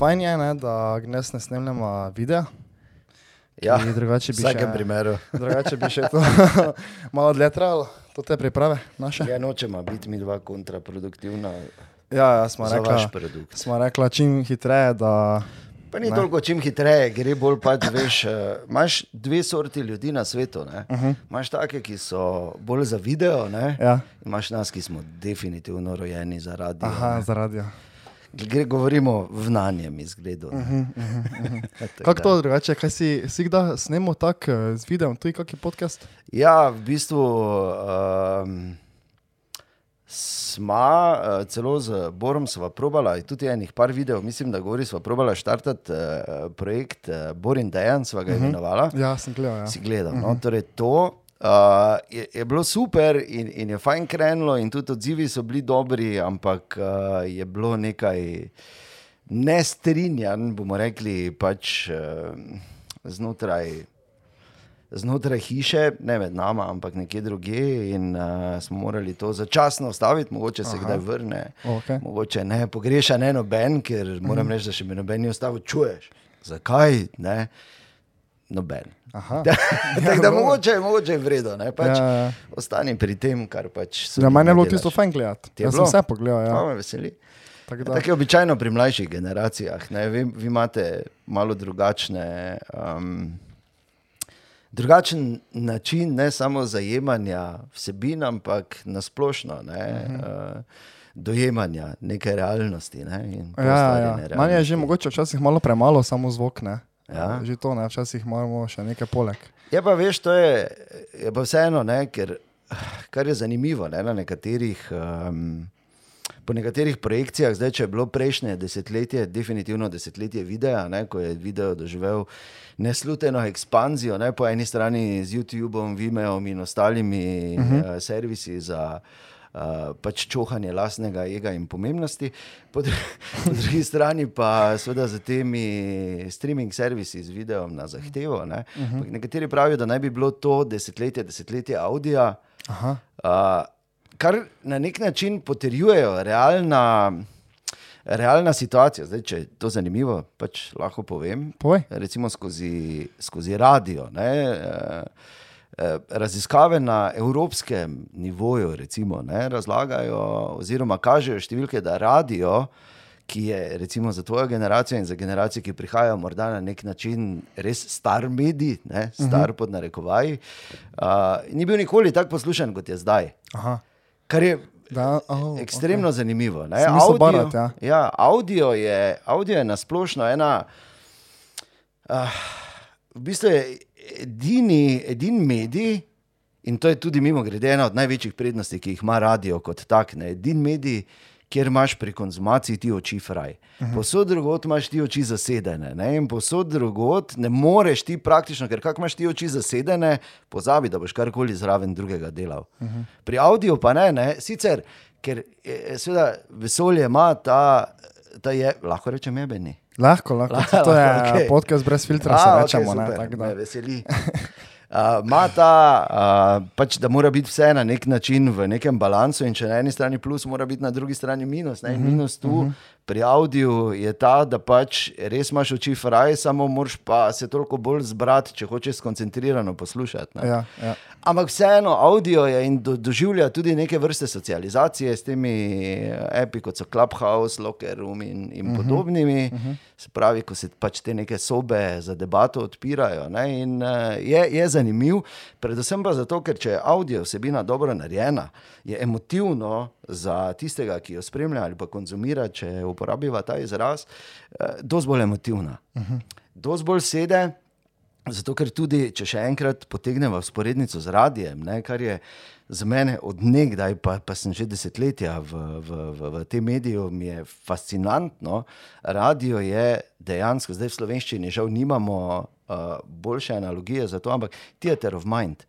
fajn je, ne, da danes ne snemljamo videa. Ja, drugače v bi vsakem še, primeru. drugače bi še to malo dlje trajalo, to te priprave naše. Ja, nočemo biti mi dva kontraproduktivna Ja, ja smo za vaš rekla, produkt. smo rekla čim hitreje, da Pa ni Ne. toliko čim hitreje, gre bolj pač, veš, eh, imaš dve sorti ljudi na svetu. Uh -huh. Imaš take, ki so bolj za video, ne? Ja. imaš nas, ki smo definitivno rojeni za radio. Aha, za radio. Gre, govorimo v nanjem izgledu. Uh -huh. Kako to drugače, kaj si, si kdaj snemo tako eh, z videom, tu je kakšen podcast? Ja, v bistvu um, smo uh, celo z Borom sva probala, tudi enih par videov, mislim, da govori, sva probala štartati uh, projekt uh, Bor in Dejan, sva ga imenovala. Ja, sem gledal. Ja. Si gledal. No? Torej to, Uh, je, je bilo super in, in je fajn krenilo, in tudi odzivi so bili dobri, ampak uh, je bilo nekaj nestrinjanj, bomo rekli, pač uh, znotraj, znotraj hiše, ne med nama, ampak nekje drugje. In uh, smo morali to začasno ustaviti, mogoče se Aha. kdaj vrne, Okej. mogoče ne, pogreša ne noben, ker moram reči, da še mi noben ni ustavil, čuješ. Zakaj? Ne? Noben. Aha. Tako da mogoče, mogoče je vredno, ne pač Ja, ja, ja. ja. ostani pri tem, kar pač se Za mene je bilo tisto fajn gledati. Jaz sem vse pogledal. Ja. To me veseli. Tako da, Tako je običajno pri mlajših generacijah. Ne? Vi, vi imate malo drugačne. Um, Drugačen način, ne samo zajemanja vsebin, ampak nasplošno ne, uh -huh. uh, dojemanja neke realnosti. Ne, Mhm. ja, ja. Manje je že mogoče včasih malo premalo, samo zvok. Ne. Ja. Že to, ne. včasih moramo še nekaj poleg. Je pa veš, to je, je pa vseeno, ne, ker kar je zanimivo ne, na nekaterih. Um, Po nekaterih projekcijah, zdaj, če je bilo prejšnje desetletje, definitivno desetletje videa, ne, ko je video doživel nesluteno ekspanzijo, ne, po eni strani z YouTubeom, Vimeom in ostalimi uh -huh. uh, servisi za uh, pač čohanje lastnega ega in pomembnosti, po, po drugi strani pa seveda z temi streaming servisi z videom na zahtevo. Ne. Uh -huh. Nekateri pravijo, da naj bi bilo to desetletje, desetletje audija. Aha. Uh, kar na nek način potrjujejo realna, realna situacija. Zdaj, če je to zanimivo, pač lahko povem. Povej. Recimo skozi, skozi radio. Ne, eh, Raziskave na evropskem nivoju recimo, ne, razlagajo, oziroma kažejo številke, da radio, ki je recimo za tvojo generacijo in za generacije, ki prihajajo, morda na nek način res star medij, ne, star uh -huh. pod narekovaji, uh, ni bil nikoli tako poslušan, kot je zdaj. Aha. Kar je Da, oh, ekstremno okay. zanimivo. Audio, barati, ja. ja, audio, je, audio je nasplošno ena. Uh, v bistvu je edini, edini medij, in to je tudi mimo grede ena od največjih prednosti, ki jih ima radio kot tak. Ne? Edini medij, kjer imaš pri konzumaciji ti oči fraj. Uh -huh. Posod drugot imaš ti oči zasedene. Ne? In posod drugot ne moreš ti praktično, ker kako imaš ti oči zasedene, pozabi, da boš karkoli zraven drugega delal. Uh -huh. Pri avdiu pa ne, ne? sicer, ker eh, seveda vesolje ima ta, ta je, lahko rečem, jebeni. Lahko, lahko. Lahko, To je okay. podcast brez filtra, A, se okej, rečemo. ne, super, tako da. Me veseli. Uh, Ima ta, uh, pač, da mora biti vse na nek način v nekem balansu, in če na eni strani plus, mora biti na drugi strani minus. Ne? In Minus tu uh -huh. Pri audiju je ta, da pač res imaš oči fraj, samo moraš pa se toliko bolj zbrati, če hočeš skoncentrirano poslušati. ne. Ja, ja. Ampak vseeno, avdio je in do, doživlja tudi neke vrste socializacije s temi api, kot so Clubhouse, Locker Room in, in uh -huh, podobnimi. Uh -huh. Se pravi, ko se pač te neke sobe za debato odpirajo. Ne, in uh, je, je zanimiv, predvsem pa zato, ker če je avdio vsebina dobro narejena, je emotivno za tistega, ki jo spremlja ali pa konzumira, če uporabiva ta izraz, uh, dosti bolj emotivna. Uh -huh. Dosti bolj sede. Zato, ker tudi, če še enkrat potegnemo sporednico z radijem, ne, kar je za mene odnegdaj, pa, pa sem že desetletja v, v, v, v tem mediju, mi je fascinantno. Radio je dejansko, zdaj v slovenščini, žal nimamo uh, boljše analogije za to, ampak theater of mind.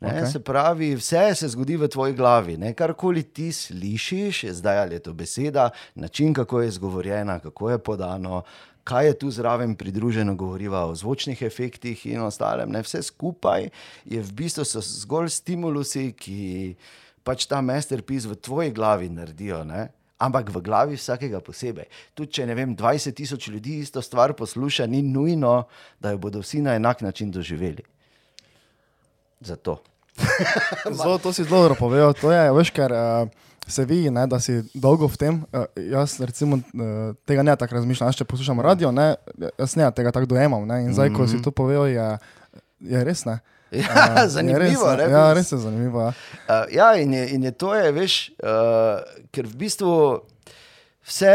Ne, okay. Se pravi, vse se zgodi v tvoji glavi. Ne? Karkoli ti slišiš, zdaj ali je to beseda, način, kako je izgovorjena, kako je podano, kaj je tu zraven pridruženo, govoriva o zvočnih efektih in ostalem. Ne? Vse skupaj je v bistvu so zgolj stimulusi, ki pač ta masterpiece v tvoji glavi naredijo. Ne? ampak v glavi vsakega posebej. Tudi če ne vem, 20 tisoč ljudi isto stvar posluša, ni nujno, da jo bodo vsi na enak način doživeli. Zato. Zelo, to si zelo dobro povedal. To je, veš, ker uh, se vidi, ne, da si dolgo v tem. Uh, jaz recimo, uh, tega ne tako razmišljam, če poslušam radio, ne, jaz ne tega tako dojemam. Ne, in zdaj, ko si Mhm. to povedal, je, je res ne. Ja, Uh, zanimivo, je res, ne? Ja, res je zanimivo. Ja. Uh, ja, in je, in je to, je, veš, uh, ker v bistvu vse,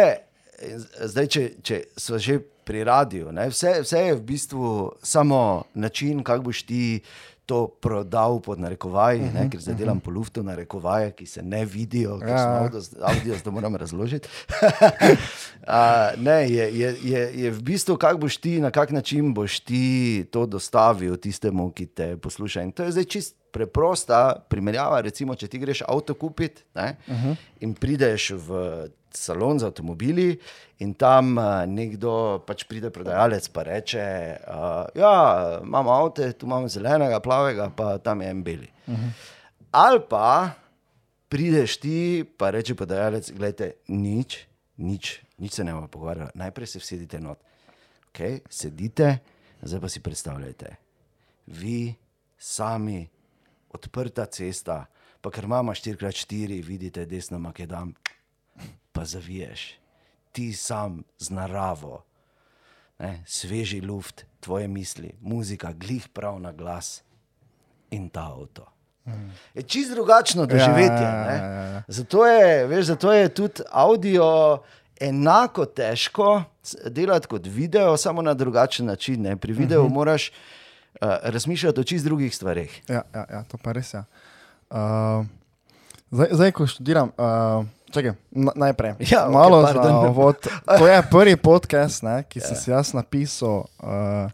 zdaj, če, če so že pri radiju, ne, vse, vse je v bistvu samo način, kako boš ti to prodal pod narekovaji, uh -huh, ker zdaj delam po luftu narekovaje, ki se ne vidijo, ker Ja, ja. avdio, avdio zdaj moram razložiti. uh, ne, je, je, je, je v bistvu, kako boš ti, na kak način boš ti to dostavil tistemu, ki te posluša. In to je zdaj čist preprosta primerjava. Recimo, če ti greš avto kupiti ne, uh -huh. in prideš v salon za avtomobili, in tam uh, nekdo pač pride, prodajalec pa reče: uh, Ja, imamo avto, tu imamo zelenega, plavega, pa tam je en beli. Uh -huh. Ali pa prideš ti, pa reče podajalec, gledajte, nič, nič, nič se ne bomo pogovarjali, najprej se vsedite not. Okay, sedite, zdaj pa si predstavljajte, vi sami, odprta cesta, pa ker imamo 4x4, vidite desno makedam, pa zaviješ, ti sam z naravo, ne, sveži luft, tvoje misli, muzika, glih prav na glas in ta avto. Je čist drugačno doživetje. ja, ne. ja, ja. Zato, je, veš, zato je tudi audio enako težko delati kot video, samo na drugačen način. Ne. Pri videu uh -huh. moraš uh, razmišljati o čist drugih stvareh. Ja, ja, ja, to pa res je. Uh, zdaj, zdaj, ko študiram, uh, čakaj, na, najprej. Ja, okej, malo pardon. za uvod. To je prvi podcast, ne, ki sem si jaz napisal. Uh,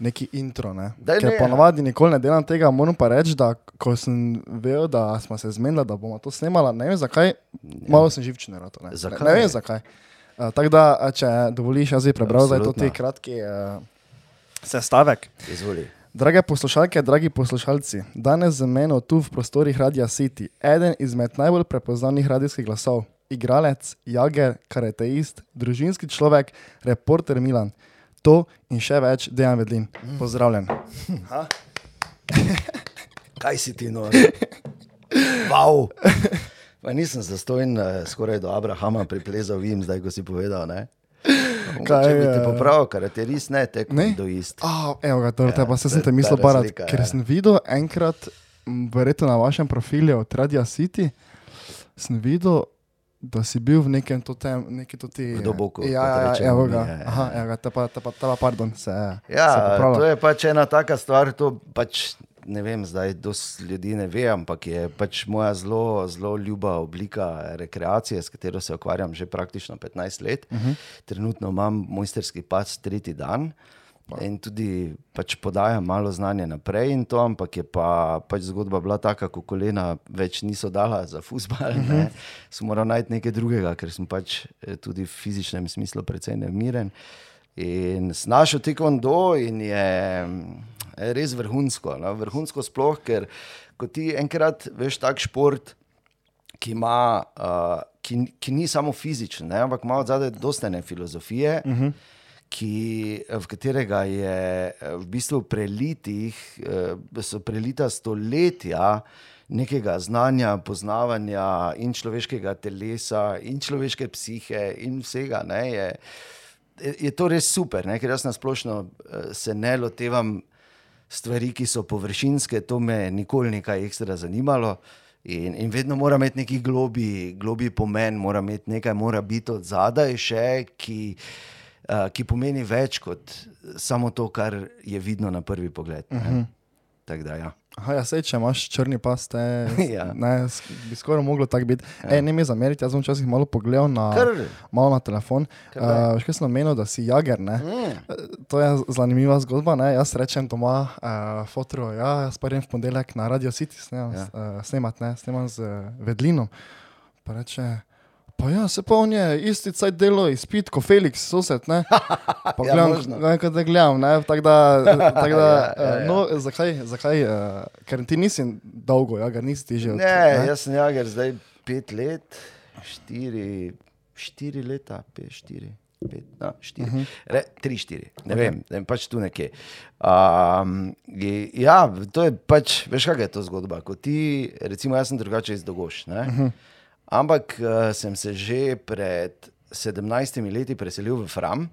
Neki intro, ne. Daj, Ker ne. ponovadi nikoli ne delam tega, moram pa reči, da ko sem vedel, da smo se zmenili, da bomo to snemali, ne vem zakaj, malo sem živčen. Ne, Zakaj? ne vem zakaj. Uh, Tako da, a če dovoliš, jaz bi prebral zdaj to Absolutno. ti kratki uh, sestavek. Izvoli. Drage poslušalke, dragi poslušalci, danes z menoj tu v prostorih Radia City, eden izmed najbolj prepoznavnih radijskih glasov, igralec, jager, karateist, družinski človek, reporter Milan. To in še več, Dejan Vedlin. Pozdravljen. Kaj si ti nor? Wow. Pa nisem zastojen, eh, skoraj do Abrahama priplezal, vim zdaj, ko si povedal. Ne? Kaj Če bi te je? popravil, ker te res ne, tek Ne? do ist. Oh, evo ga, torej, Ja, ja, pa se sem te mislil razlika, ker ja. sem videl enkrat, verjetno na vašem profilu od Radia City, sem videl, da si bil v nekem totem, neki toti... V Doboku, Ja, kot ja, ja, rečemo evo mi, ga. ja, ja. Aha, evo ga, ta pa, ta pa, ta pa, pardon, se, se Ja, popravlja. to je pač ena taka stvar, to pač ne vem, zdaj dosti ljudi ne ve, ampak je pač moja zelo, zelo ljuba oblika rekreacije, s katero se ukvarjam že praktično 15 let. Uh -huh. Trenutno imam mojsterski pas tretji dan. In tudi pač podajam malo znanja naprej, in to, ampak je pa, pač zgodba bila taka, ko kolena več niso dala za fusbal. Uh -huh. Sem moral najti nekaj drugega, ker sem pač eh, tudi v fizičnem smislu precej nemiren. In snašel taekwondo in mm, je res vrhunsko. No? Vrhunsko sploh, ker ko ti enkrat veš tak šport, ki, ima, uh, ki, ki ni samo fizičen, ne? ampak ima zadaj dostane filozofije. Uh -huh. Ki, v katerega je v bistvu prelitih, eh, so prelita stoletja nekega znanja, poznavanja in človeškega telesa, in človeške psihe, in vsega. Ne, je, je to res super, ne? ker jaz na splošno eh, se ne lotevam stvari, ki so površinske, to me nikoli nekaj ekstra zanimalo. In, in vedno mora imeti neki globi, globi pomen, mora imeti nekaj, mora biti od zadaj še, ki, uh, ki pomeni več kot samo to, kar je vidno na prvi pogled. Uh -huh. Tako da, ja. Aha, ja, sej, če imaš črni pas, te, Ja. ne, bi skoraj moglo tako biti. Ja. Ej, ne mi zameriti, jaz sem včasih malo pogledal na, Kar. malo na telefon. Uh, Veš, kaj sem omenil, da si jager, ne? Mm. To je zanimiva zgodba. Ne? Jaz rečem doma, uh, fotro, ja, jaz pa grem v ponedeljek na Radio City snemam, ja. uh, snemat, ne, snemam z uh, Vedlinom. Pa reče, pa ja, se pa on je isti cajt delo izpit, kot Felix, sosed, ne. Pa Ja, gledam, ja, kot da gledam, ne, tako da, tak da Ja, ja, ja. uh, no, zakaj, zakaj, uh, ker ti nisi dolgo, ja, ga nisi ti že od, Ne, jaz sem jager zdaj pet let. štiri, štiri leta, pet, štiri. Pet, no, štiri, uh -huh. Re, tri, štiri, ne okay. vem, ne pač tu nekje. Um, ja, to je pač, veš, kaj je to zgodba. Ko ti, recimo, jaz sem drugače iz Dogoš, uh -huh. Ampak uh, sem se že pred 17 leti preselil v Fram.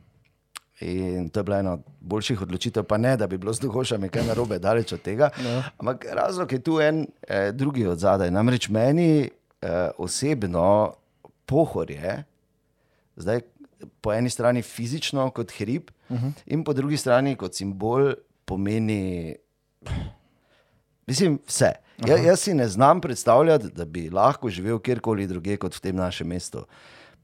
In to je bila ena od boljših odločitev, pa ne, da bi bilo z duhošami kaj narobe, daleč od tega. No. Ampak razlog je tu en, eh, drugi od zadaj. Namreč meni eh, osebno pohorje, zdaj po eni strani fizično kot hrib, uh mhm. -huh. in po drugi strani kot simbol pomeni, mislim, vse. Ja, jaz si ne znam predstavljati, da bi lahko živel kjerkoli drugje kot v tem našem mestu.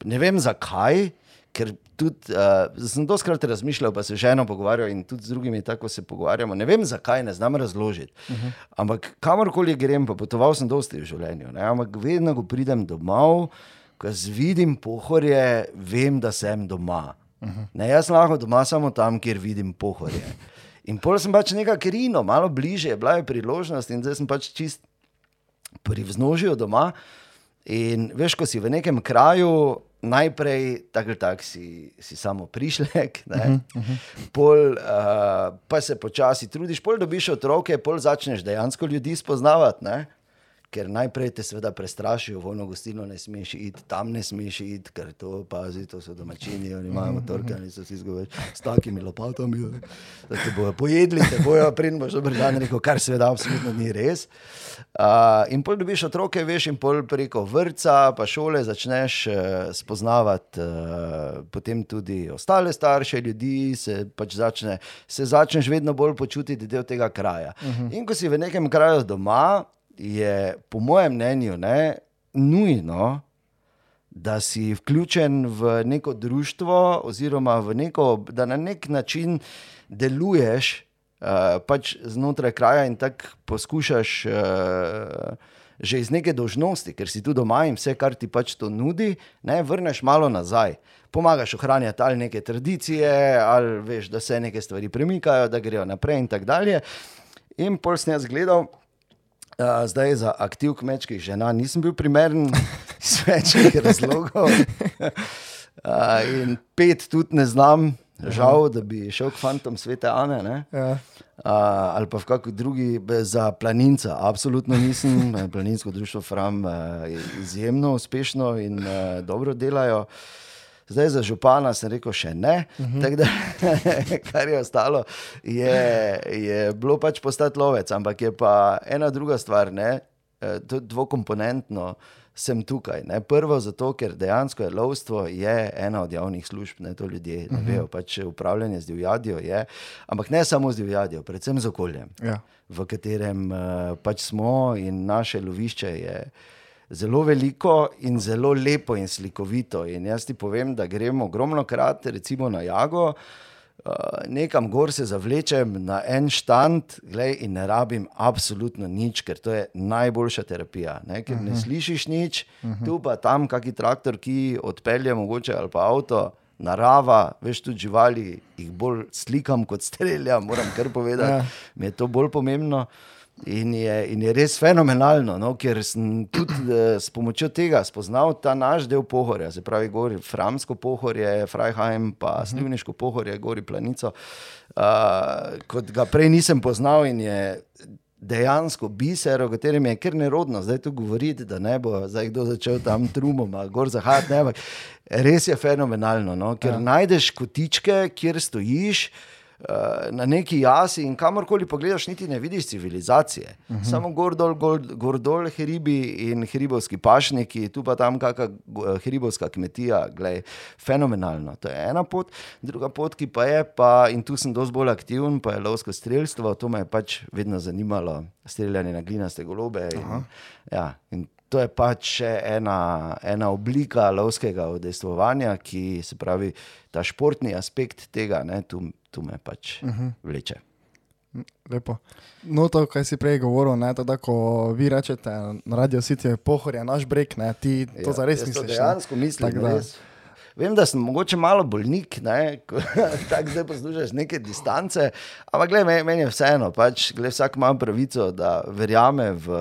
Ne vem zakaj ker tudi, uh, sem doskrat razmišljal, pa se že eno pogovarjal in tudi z drugimi tako se pogovarjamo. Ne vem zakaj, ne znam razložiti. Uh -huh. Ampak kamorkoli grem, pa potoval sem dosti v življenju. Ne? Ampak vedno, ko pridem domov, ko vidim pohorje, vem, da sem doma. Uh -huh. ne, jaz lahko doma samo tam, kjer vidim pohorje. In pol sem pač nekaj krino, malo bliže, bila je priložnost in zdaj sem pač čist pri vznožju doma. In veš, ko si v nekem kraju, najprej, tako tak, si, si samo prišlek, -huh, uh -huh. pol, uh, pa se počasi trudiš, pol dobiš otroke, pol začneš dejansko ljudi spoznavati ker najprej te seveda prestrašijo, v ono gostilno ne smeš iti, tam ne smeš iti, ker to pazi, to so domačini, oni imajo motorke, oni so si zgodili s takimi lopatami, da te bojo pojedli, te bojo pridno, boš dober dan rekel, kar seveda absolutno ni res. Uh, in pol dobiš otroke, veš, in pol preko vrca, pa šole začneš uh, spoznavati uh, potem tudi ostale starše ljudi, se pač začne, se začneš vedno bolj počutiti del tega kraja. Uh -huh. In ko si v nekem kraju doma, je, po mojem mnenju, ne, nujno, da si vključen v neko društvo, oziroma neko, da na nek način deluješ uh, pač znotraj kraja in tako poskušaš. Uh, Že iz neke dožnosti, ker si tu doma in vse, kar ti pač to nudi, ne vrneš malo nazaj. Pomagaš ohranjati ali neke tradicije, ali veš, da se neke stvari premikajo, da grejo naprej, in tako dalje. In pol sem jaz gledal, Uh, zdaj za aktiv kmečkih žena nisem bil primeren iz večjih razlogov. Uh, in pet tudi ne znam, žal, da bi šel k fantom svete Ane. Ja. Uh, ali pa v kakšni drugi, za planinca. Absolutno nisem, planinsko društvo Fram je izjemno uspešno in uh, dobro delajo. Uh, Zdaj za župana sem rekel, še ne. Uh mhm. -huh. da, kar je ostalo, je, je bilo pač postati lovec, ampak je pa ena druga stvar, ne, e, dvokomponentno. Sem tukaj. Ne? Prvo, zato, ker dejansko je lovstvo je ena od javnih služb, ne to ljudje ne uh mhm. -huh. vejo. Pač upravljanje z divjadjo je, ampak ne samo z divjadjo, predvsem z okoljem, ja. v katerem uh, pač smo in naše lovišče je zelo veliko in zelo lepo in slikovito. In jaz ti povem, da gremo ogromno krat, recimo na Jago. Uh, nekam gor se zavlečem na en štand glej, in ne rabim absolutno nič, ker to je najboljša terapija. Ne, ker uh -huh. ne mhm. slišiš nič, uh mhm. -huh. tu pa tam kakšni traktor, ki odpelje, mogoče ali pa avto, narava, veš tudi živali, jih bolj slikam kot streljam, moram kar povedati, ja. mi je to bolj pomembno. Uh, In je, in je res fenomenalno, no, ker sem tudi uh, s pomočjo tega spoznal ta naš del pohorja, se pravi, gori Framsko pohorje, Freiheim, pa mhm. Slivniško pohorje, gori Planico, uh, kot ga prej nisem poznal in je dejansko biser, o katerem je kar nerodno zdaj tu govoriti, da ne bo zdaj kdo začel tam trumoma, gor zahajati. Res je fenomenalno, no, ker ja. najdeš kotičke, kjer stojiš. Eh, na neki jasi in kamorkoli pogledaš, niti ne vidiš civilizacije. Uh mhm. -huh. Samo gor dol, gor, gor dol, hribi in hribovski pašniki, tu pa tam kakšna eh, hribovska kmetija, gledaj, fenomenalno. To je ena pot, druga pot, ki pa je, pa, in tu sem dosti bolj aktiven, pa je lovsko streljstvo, to me je pač vedno zanimalo, streljanje na glinaste golobe. In, ja, in To je pač ena, ena oblika lovskega odestovanja, ki se pravi, ta športni aspekt tega, ne, tu, tu me pač uh mhm. -huh. vleče. Lepo. No, to, kar si prej govoril, ne, to, da ko vi rečete, na radio siti je pohorje, naš breg, ne, ti to ja, zares misliš. Dejansko mislim, da je. Vem, da sem mogoče malo bolnik, tako zdaj poslušaš neke distance, ampak gledaj, meni je vseeno, pač, gledaj, vsak ima pravico, da verjame v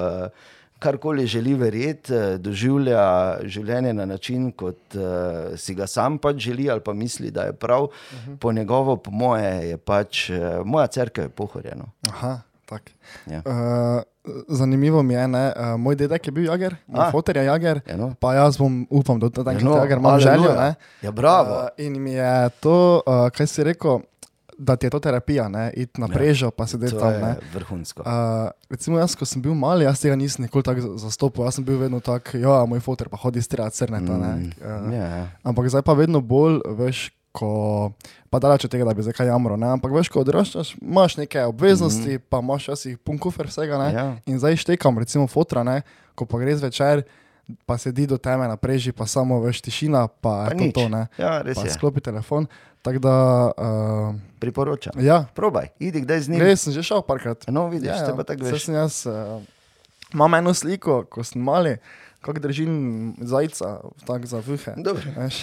karkoli želi verjeti, eh, doživlja življenje na način, kot uh, si ga sam pač želi ali pa misli, da je prav. Uh -huh. Po njegovo, po moje, je pač uh, moja crkva pohorjena. Aha, tako. Ja. Uh, zanimivo mi je, ne, uh, moj dedek je bil jager, moj fotor je jager, Ja, no. pa jaz bom, upam, da enkrat no, jager, imam željo. Ne. Ja, bravo. Uh, in mi je to, uh, kaj si rekel, da ti je to terapija, ne, iti na Ja. prežo, pa sedeti To tam. Ne. vrhunsko. Uh, recimo, jaz, ko sem bil mali, jaz tega nisem nikoli tako za- zastopal. Jaz sem bil vedno tak, ja, moj fotor pa hodi strati crneta. Mm, uh, ja, ja. ampak zdaj pa vedno bolj, veš, ko, pa daleč od tega, da bi zdaj kaj jamro, ne? ampak veš, ko odraščaš, imaš neke obveznosti, mm. pa imaš včasih pun kufer vsega, ne? Ja. in zdaj štekam, recimo fotra, ne? ko pa gre zvečer, pa sedi do teme na preži, pa samo veš tišina, pa, Pa je to, to ne. Ja, Pa je. sklopi telefon. Tako da, uh, Priporočam. ja, Probaj, idi kdaj z njim. res sem že šel parkrat. No, vidiš, ja, pa tako veš. sem jaz. Uh, imam eno sliko, ko sem mali, kako držim zajca, tako za. Veš.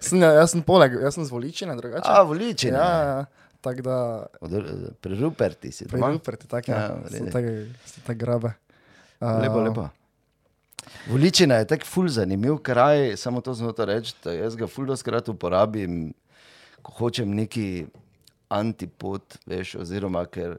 sem, ja, jaz sem poleg, jaz sem z voličine, drugače. A, voliči. ja, ja, tako da, Pri Ruperti si pri. Ruperti, tako Ja, ja, redu. tako so tako grabe. Uh, Lepo, lepo. Voličina je tako ful zanimiv kraj, samo to to reči, da jaz ga ful doskrat uporabim, ko hočem neki antipod, veš, oziroma ker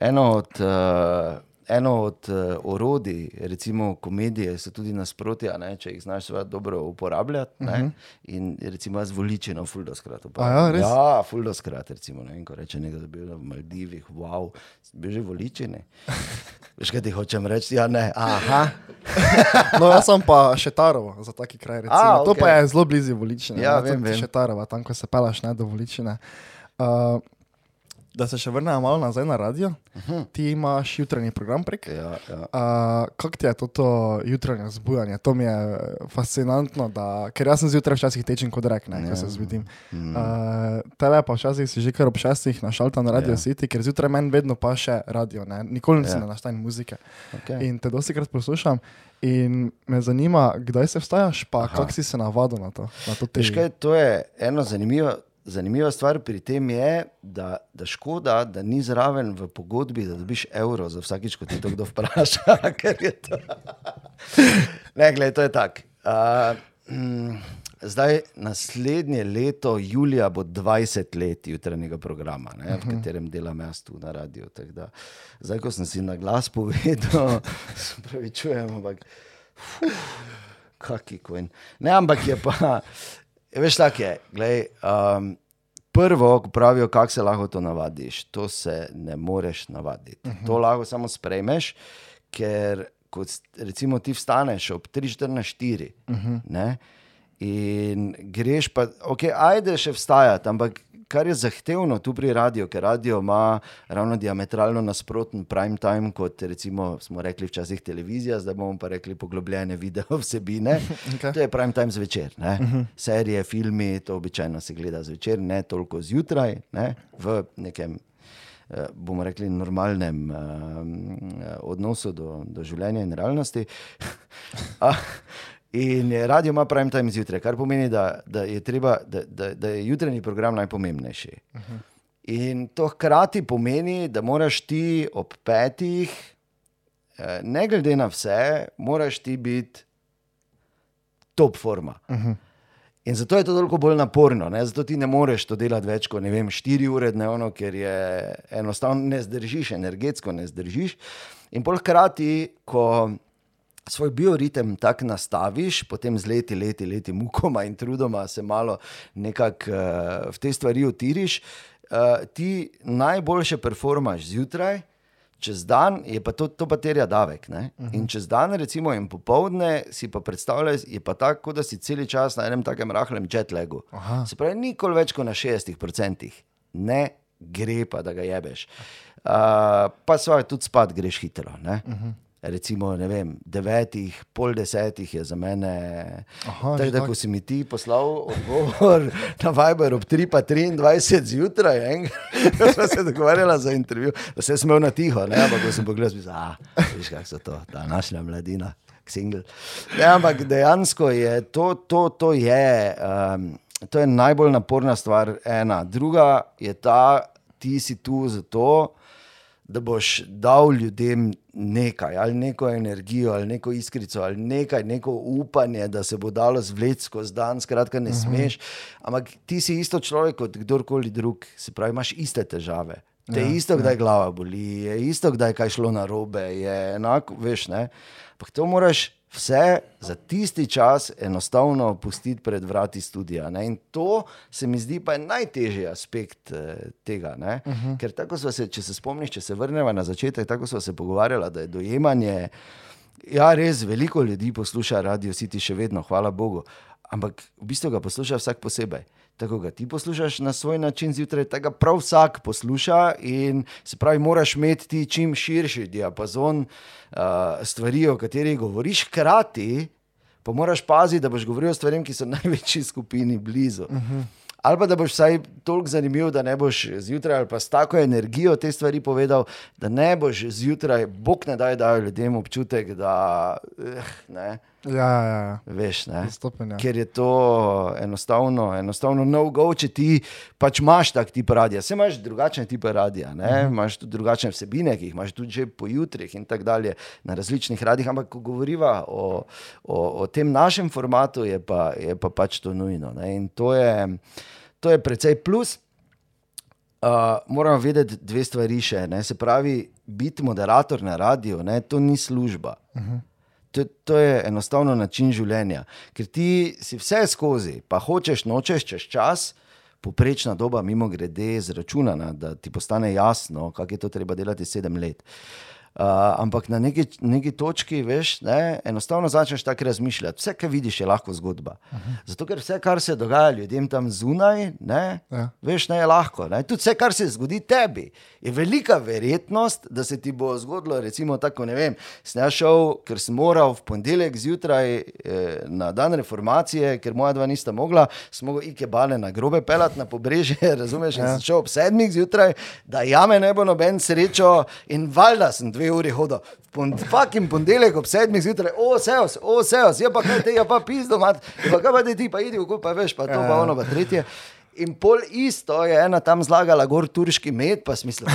eno od, uh, eno od uh, orodij, recimo komedije, so tudi nasprotja, ne, če jih znaš dobro uporabljati. Ne, uh -huh. In recimo jaz voličino ful doskrat uporabljam. ja, ja, ful doskrat, recimo, ne, ko reče nekdo, da je bil na Maldivih, wow, bil že voličine. Veš, kaj ti hočem reči? Ja, ne, aha. No, jaz sem pa Šetarova za taki kraj. Recimo. A, A, To pa je zelo blizu Voličine. Ja, ne, vem, vem. Šetarova, tam, ko se pelaš ne, do Voličine. Uh, da se še vrnemo malo nazaj na radio. Uh -huh. Ti imaš jutranji program prek. Ja, ja. Uh, kako ti je to, to jutranje zbujanje? To mi je fascinantno, da, ker jaz sem zjutraj včasih tečen kot rek, ne, ko se zbudim. Mm. Uh, tebe pa včasih si že kar ob šestih našalta na Radio Ja. ja. City, ker zjutraj meni vedno pa še radio, ne. nikoli nisem Ja. ja. na naštajni muzike. Okay. In te dosti krat poslušam. In me zanima, kdaj se vstajaš, pa kako si se navadil na to. Na to Veš kaj, to je ena zanimiva, zanimiva stvar pri tem, je, da, da škoda, da ni zraven v pogodbi, da dobiš evro za vsakič, ko ti to kdo vpraša. je to. ne, gledaj, to je tako. Uh, mm, Zdaj, naslednje leto, julija, bo 20 let jutranjega programa, ne, v katerem delam jaz tu na radiju. Zdaj, ko sem si na glas povedal, se pravi, čujem, ampak kaki kojn. Ne, ampak je pa, veš, tako je. Glej, um, prvo, ko pravijo, kako se lahko to navadiš, to se ne moreš navaditi. Uh -huh. To lahko samo sprejmeš, ker kot recimo ti vstaneš ob 3-4-4 uh -huh. in greš pa, ok, ajde še vstajati, ampak. Kar je zahtevno tu pri radiju, ker radio ima ravno diametralno nasproten prime time, kot recimo smo rekli včasih televizija, zdaj bomo pa rekli poglobljene video vsebine. Okej. To je prime time zvečer. Uh -huh. Serije, filmi, to običajno se gleda zvečer, ne toliko zjutraj, ne? v nekem, eh, bomo rekli, normalnem um, odnosu do, do življenja in realnosti. A, In radio ima prime time zjutraj, kar pomeni, da, da, je, treba, da, da, da je jutranji program najpomembnejši. Uh -huh. In to hkrati pomeni, da moraš ti ob petih, eh, ne glede na vse, moraš ti biti top forma. Uh -huh. In zato je to toliko bolj naporno, ne? zato ti ne moreš to delati več kot vem, 4 ure dnevno, ker je enostavno ne zdržiš, energetsko ne zdržiš. In pol hkrati, ko svoj bioritem tako nastaviš, potem z leti, leti, leti mukoma in trudoma se malo nekako uh, v te stvari utiriš, uh, ti najboljše performaš zjutraj. Čez dan je pa to, to pa terja davek. Uh -huh. In čez dan, recimo, in popovdne si pa predstavljaj, je pa tako, da si cel čas na enem takem rahlem jetlagu. Aha. Se pravi, nikoli več kot na 60%. Ne gre pa, da ga jebeš. Uh, pa svoje tudi spat greš hitro. Uh -huh. Recimo, ne vem, devetih, pol desetih je za mene. Aha, Tako da, tako. ko si mi ti poslal odgovor na Viber ob 3, pa 23 zjutraj, en, smo se dogovarjali za intervju, da se smel na tiho, ne, ampak ko sem pogledal, sem rekel, veš, kako so to, ta naša mladina, single. Ne, ampak dejansko je to, to, to je. Um, To je najbolj naporna stvar, ena. Druga je ta, ti si tu zato, da boš dal ljudem nekaj, ali neko energijo, ali neko iskrico, ali nekaj, neko upanje, da se bo dalo zvleči skozi dan, skratka, ne smeš. Ampak ti si isto človek kot kdorkoli drug, se pravi, imaš iste težave. Te je isto, kdaj glava boli, je isto, kdaj kaj šlo na robe, je enako, veš, ne. Ampak to moraš vse za tisti čas enostavno pustiti pred vrati studia. Ne? In to se mi zdi pa najtežji aspekt eh, tega. Uh -huh. Ker tako smo se, če se spomniš, če se vrnemo na začetek, tako smo se pogovarjali, da je dojemanje. Ja, res veliko ljudi posluša radio City še vedno, hvala Bogu. Ampak v bistvu ga posluša vsak posebej. Tako ga ti poslušaš na svoj način zjutraj, tega prav vsak posluša in se pravi, moraš imeti ti čim širši diapazon uh, stvari, o katerih govoriš, hkrati pa moraš paziti, da boš govoril o stvarih, ki so največji skupini blizu. Uh -huh. Ali pa da boš vsaj toliko zanimiv, da ne boš zjutraj ali pa s tako energijo te stvari povedal, da ne boš zjutraj, bog ne daj, da ljudem občutek, da eh, ne. Ja, ja, ja. Veš, Stopen, ja. Ker je to enostavno, enostavno no-go, če ti pač imaš tak tip radia. Vse imaš drugačne tipe radia, ne? -huh. imaš tudi drugačne vsebine, ki jih imaš tudi že po jutrih in tako dalje na različnih radijih. Ampak ko govoriva o, o, o tem našem formatu, je pa, je pa pač to nujno. Ne? In to je, to je precej plus. Uh, moramo vedeti dve stvari še. Ne? Se pravi, biti moderator na radiju, ne? to ni služba. -huh to, to je enostavno način življenja. Ker ti si vse skozi, pa hočeš, nočeš čez čas. Poprečna doba, mimo grede, je zračunana, da ti postane jasno, kako je to treba delati sedem let. Uh, Uh, ampak na neki, neki točki, veš, ne, enostavno začneš tako razmišljati. Vse, kar vidiš, je lahko zgodba. -huh. Zato, ker vse, kar se dogaja ljudem tam zunaj, ne, ja. veš, ne je lahko. Ne. Tudi vse, kar se zgodi tebi, je velika verjetnost, da se ti bo zgodilo. Recimo, tako ne vem, sem šel, ker sem moral v ponedeljek zjutraj eh, na dan reformacije, ker moja dva nista mogla, sem mogel ike bale na grobe pelati na pobrežje. Razumeš, ja. sem šel ob sedmih zjutraj, da jame ne bo noben srečo in valjda sem dve uri hodil. Fucking ponedeljek ob sedmih zjutraj, o, seos, o, seos, je pa kaj te, je pa pizdo, mat, pa kaj pa ti, pa idi, pa veš, pa to, pa ja. ono, pa tretje. In pol isto je ena tam zlagala, gor turški med, pa smisel,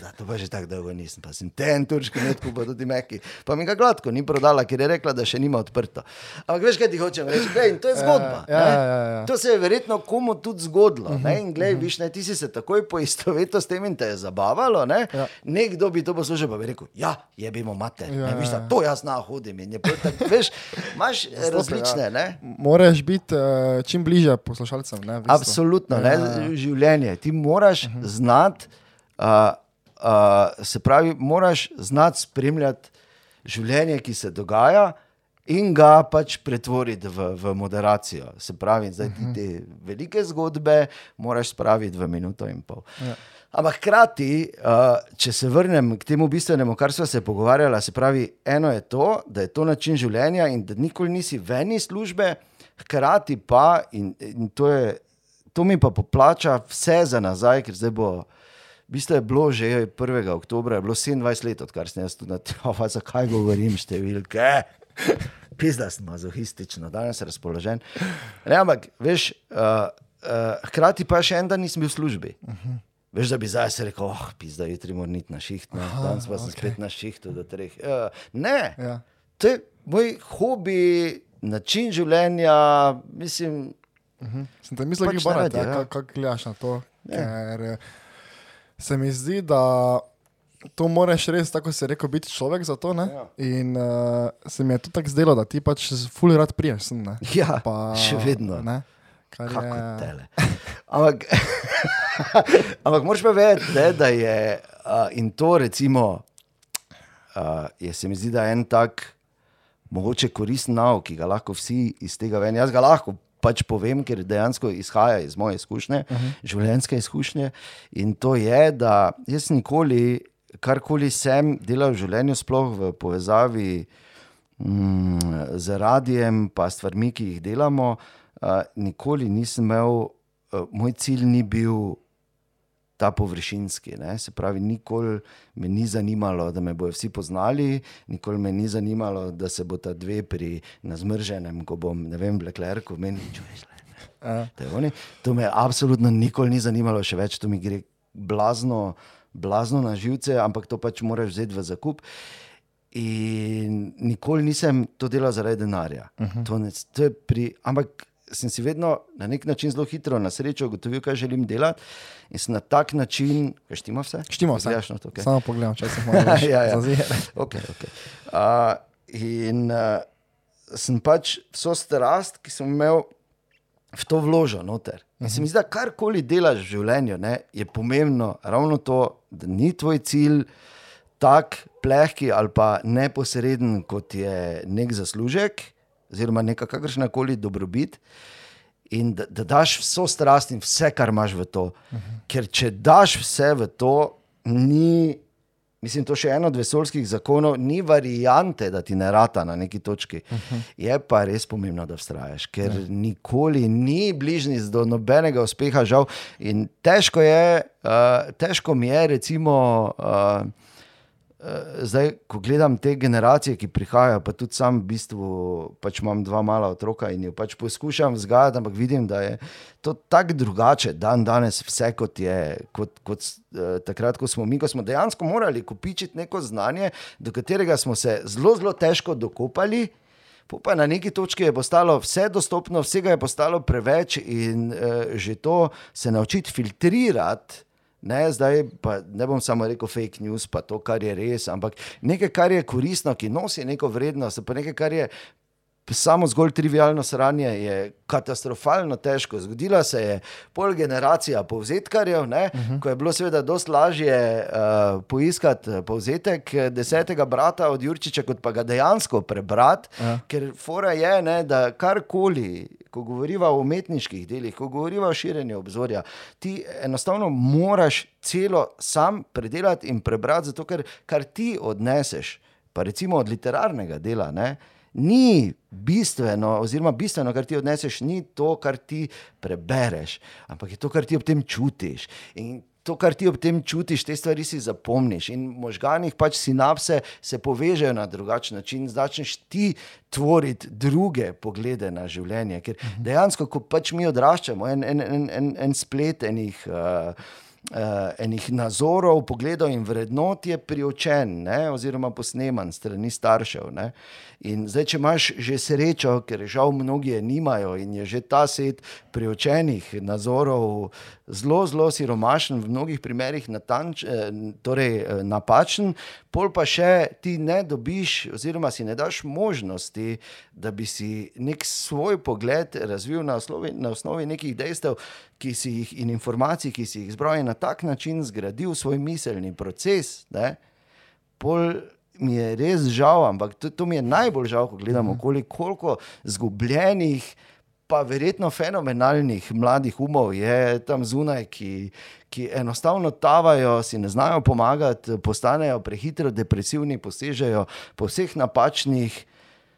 da to pa že tako dolgo nisem, pa sem ten turški med, pa tudi meki. Pa mi ga gladko ni prodala, ker je rekla, da še nima odprto. Ampak veš, kaj ti hočem reči? Glej, to je zgodba. Ja, ja, ja, ja. To se je verjetno komu tudi zgodilo. Uh -huh, in glej, uh -huh. viš, ne, ti si se takoj poistovetil s tem in te je zabavalo. Ne? Ja. Nekdo bi to poslušal, pa bi rekel, ja, je bimo mater. Ja, ne, viš, da, ja, ja. to jaz na hodim. Tak, veš, imaš različne. Ja. Moraš biti uh, čim bliže poslušalcem. Absolutno absolutno, ja, ne, ja. življenje. Ti moraš uh -huh. znati, uh, uh, se pravi, moraš znati spremljati življenje, ki se dogaja. In ga pač pretvoriti v, v moderacijo. Se pravi, zdaj ti te velike zgodbe moraš spraviti v minuto in pol. Ja. Ampak hkrati, če se vrnem k temu bistvenemu, kar smo se pogovarjali, se pravi, eno je to, da je to način življenja in da nikoli nisi veni službe, hkrati pa, in, in to je to mi pa poplača vse za nazaj, ker zdaj bo. V bistvu je bilo že 1. oktober, je bilo 27 let, odkar sem jaz tu na tem, zakaj govorim številke. Pizda sem mazohistično, danes sem razpoložen. Ne, ampak, veš, uh, uh, hkrati pa še en dan nisem bil v službi. Uh -huh. Veš, da bi zdaj se rekel, oh, pizda, jutri moram iti na šiht, no. danes pa sem okay. spet na šihtu do treh. Uh, ne, ja. to je moj hobi, način življenja, mislim. Uh -huh. Sem te mislil, pač da ja, ja. kako gledaš na to. Ja. Ker eh, se mi zdi, da to moraš res, tako se reče, biti človek za to. Ja. In uh, se mi je tudi tako zdelo, da ti pač fully rad priješ. Sem, ja, pa, še vedno. Ne? Kar Kako je tele. Ampak, ampak moraš pa vedeti, ne, da je uh, in to, recimo, uh, je se mi zdi, da je en tak, mogoče koristen nauk, ki ga lahko vsi iz tega ven. Jaz ga lahko pač povem, ker dejansko izhaja iz moje izkušnje, uh mhm. -huh. življenjske izkušnje. In to je, da jaz nikoli, karkoli sem delal v življenju, sploh v povezavi mm, z radijem, pa stvarmi, ki jih delamo, uh, nikoli nisem imel, uh, moj cilj ni bil ta površinski. Ne? Se pravi, nikoli me ni zanimalo, da me bodo vsi poznali, nikoli me ni zanimalo, da se bo ta dve pri nazmrženem, ko bom, ne vem, blekler, ko meni čuješ. To me absolutno nikoli ni zanimalo, še več to mi gre blazno. blazno na živce, ampak to pač moraš vzeti v zakup. In nikoli nisem to delal zaradi denarja. Uh -huh. to ne, to pri, ampak sem si vedno na nek način zelo hitro, na srečo, ugotovil, kaj želim delati. In sem na tak način, kaj štima vse? Štima vse. Gledaš na to, okay. Samo pogledam, če se malo Ja, ja. zazira. Okay, okay. Uh, in uh, sem pač vso strast, ki sem imel, v to vložil noter. In se mi zdi, da karkoli delaš v življenju, ne, je pomembno ravno to, da ni tvoj cilj tak plehki ali pa neposreden, kot je nek zaslužek, oziroma neka kakršna koli dobrobit. In da, da daš vso strast in vse, kar imaš v to. Uh -huh. Ker če daš vse v to, ni, mislim, to še eno od vesoljskih zakonov, ni variante, da ti ne rata na neki točki. Uh -huh. Je pa res pomembno, da vztrajaš, ker uh -huh. nikoli ni bližnjic do nobenega uspeha, žal. In težko je, uh, težko mi je, recimo. Uh, Zdaj, ko gledam te generacije, ki prihajajo, pa tudi sam, v bistvu, pač imam dva mala otroka in jih pač poskušam vzgajati, ampak vidim, da je to tako drugače, dan danes, vse kot je, kot, kot uh, takrat, ko smo mi, ko smo dejansko morali kupičiti neko znanje, do katerega smo se zelo, zelo težko dokopali. Pa na neki točki je postalo vse dostopno, vsega je postalo preveč, in uh, že to se naučiti filtrirati. Ne, zdaj pa ne bom samo rekel fake news, pa to, kar je res, ampak nekaj, kar je koristno, ki nosi neko vrednost, pa nekaj, kar je samo zgolj trivialno sranje, je katastrofalno težko. Zgodila se je pol generacija povzetkarjev, ne, uh -huh. ko je bilo seveda dosti lažje uh, poiskati povzetek desetega brata od Jurčiča, kot pa ga dejansko prebrati, uh -huh. ker fora je, ne, da karkoli ko govorimo o umetniških delih, ko govorimo o širjenju obzorja, ti enostavno moraš celo sam predelati in prebrati, zato ker kar ti odneseš, pa recimo od literarnega dela. Ne, Ni bistveno, oziroma bistveno, kar ti odneseš, ni to, kar ti prebereš, ampak je to, kar ti ob tem čutiš. In to, kar ti ob tem čutiš, te stvari si zapomniš. In v možganjih pač sinapse se povežejo na drugačen način, začneš ti tvoriti druge poglede na življenje. Ker dejansko, ko pač mi odraščamo, en, en, en, en, en splet enih. Uh, Uh, enih nazorov, pogledov in vrednot je priočen, ne, oziroma posneman strani staršev. Ne. In zdaj, če imaš že srečo, ker žal mnogi je nimajo in je že ta set priočenih nazorov zelo, zelo siromašen, v mnogih primerih natanč, eh, torej, napačen, pol pa še ti ne dobiš, oziroma si ne daš možnosti, da bi si nek svoj pogled razvil na osnovi, na osnovi nekih dejstev ki si jih in informacij, ki si jih zbral in na tak način zgradil svoj miselni proces. Ne, pol, Mi je res žal, ampak to, to mi je najbolj žal, ko gledamo, koliko zgubljenih, pa verjetno fenomenalnih mladih umov je tam zunaj, ki, ki enostavno tavajo, si ne znajo pomagati, postanejo prehitro depresivni, posežejo po vseh napačnih,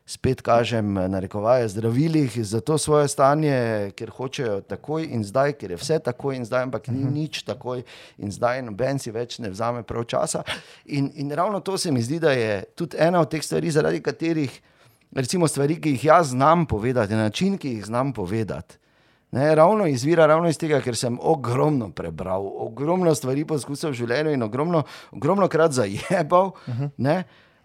spet kažem, narekovaje zdravilih za to svoje stanje, ker hočejo takoj in zdaj, ker je vse takoj in zdaj, ampak ni nič takoj in zdaj, noben si več ne vzame prav časa. In, in ravno to se mi zdi, da je tudi ena od teh stvari, zaradi katerih, recimo, stvari, ki jih jaz znam povedati, način, ki jih znam povedati. Ne, ravno izvira ravno iz tega, ker sem ogromno prebral, ogromno stvari poskusil v življenju in ogromno, ogromno krat zajebal. Uh -huh.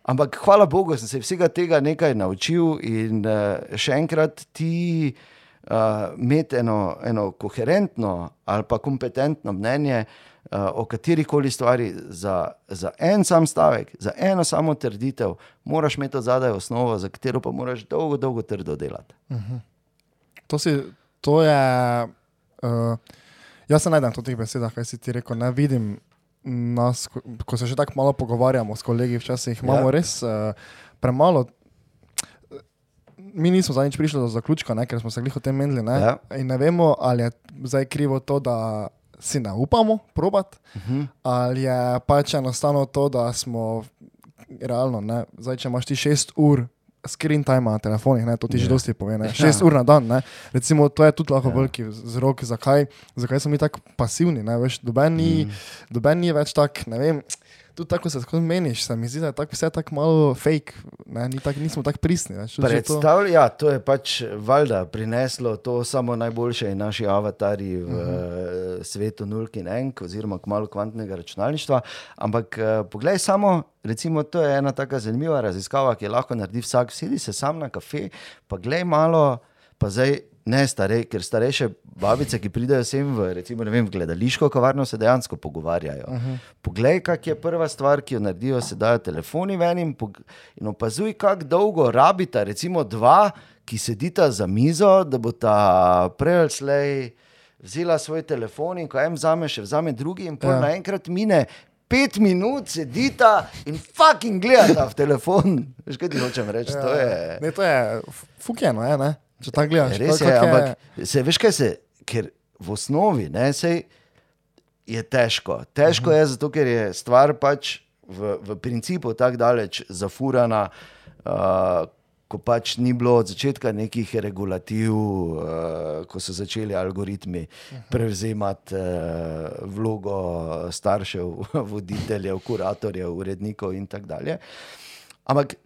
Ampak hvala Bogu, sem se vsega tega nekaj naučil in uh, še enkrat ti uh, imeti eno, eno koherentno ali pa kompetentno mnenje uh, o kateri koli stvari za, za en sam stavek, za eno samo trditev, moraš imeti zadaj osnovo, za katero pa moraš dolgo, dolgo trdo delati. Uh -huh. To, si, to je. Uh, jaz se najdem v teh besedah, kaj si ti rekel. Ne vidim nas, ko, ko se že tako malo pogovarjamo s kolegi, včasih imamo Ja. res uh, premalo. Mi nismo zadnjič prišli do zaključka, ne, ker smo se glih o tem menili. Ne, Ja. In ne vemo, ali je zdaj krivo to, da si ne upamo probati, uh -huh. ali je pač enostavno to, da smo realno, ne, zdaj, če imaš ti šest ur. Screen time na telefonih, ne, to ti že Ja. dosti pove. ne, Šest ur na dan. Ne. Recimo, to je tudi lahko veliki vzrok, zakaj, zakaj smo mi tako pasivni. Ne, veš, doben, ni, mm. doben ni več tak, ne vem. Tu tako se tako meniš, se mi zdi, da je tako vse tako malo fake, ne, Ni tak, nismo tako pristni. Ne, Že- že to- Predstavlja, ja, to je pač valjda prineslo to samo najboljše in naši avatari v uh -huh. svetu nulk in enk, oziroma kmalo kvantnega računalništva. Ampak eh, poglej, samo, recimo, to je ena tako zanimiva raziskava, ki jo lahko naredi vsak. Sedi se sam na kafe, pa glej malo, pa zdaj. Ne stare, ker starejše babice, ki pridejo sem v, recimo, vem, v gledališko kavarno, se dejansko pogovarjajo. Uh -huh. Poglej, kak je prva stvar, ki jo naredijo, se dajo telefoni ven in, in opazuj, kako dolgo rabita, recimo dva, ki sedita za mizo, da bo ta prej ali slej vzela svoj telefon in ko en vzame, še vzame drugi, in pol Ja. ja. naenkrat mine. Pet minut sedita in fucking gledata v telefon. Veš, kaj ti hočem reči? To je. Ne, to je f- fukeno, je, ne? Če tako gledaš. Res kak- je, kak ampak se, veš kaj se, ker v osnovi ne, sej je težko. Težko je zato, ker je stvar pač v, v principu tako daleč zafurana. Uh, Ko pač ni bilo od začetka nekih regulativ, uh, ko so začeli algoritmi prevzemati uh, vlogo staršev, voditeljev, kuratorjev, urednikov in tako dalje. Ampak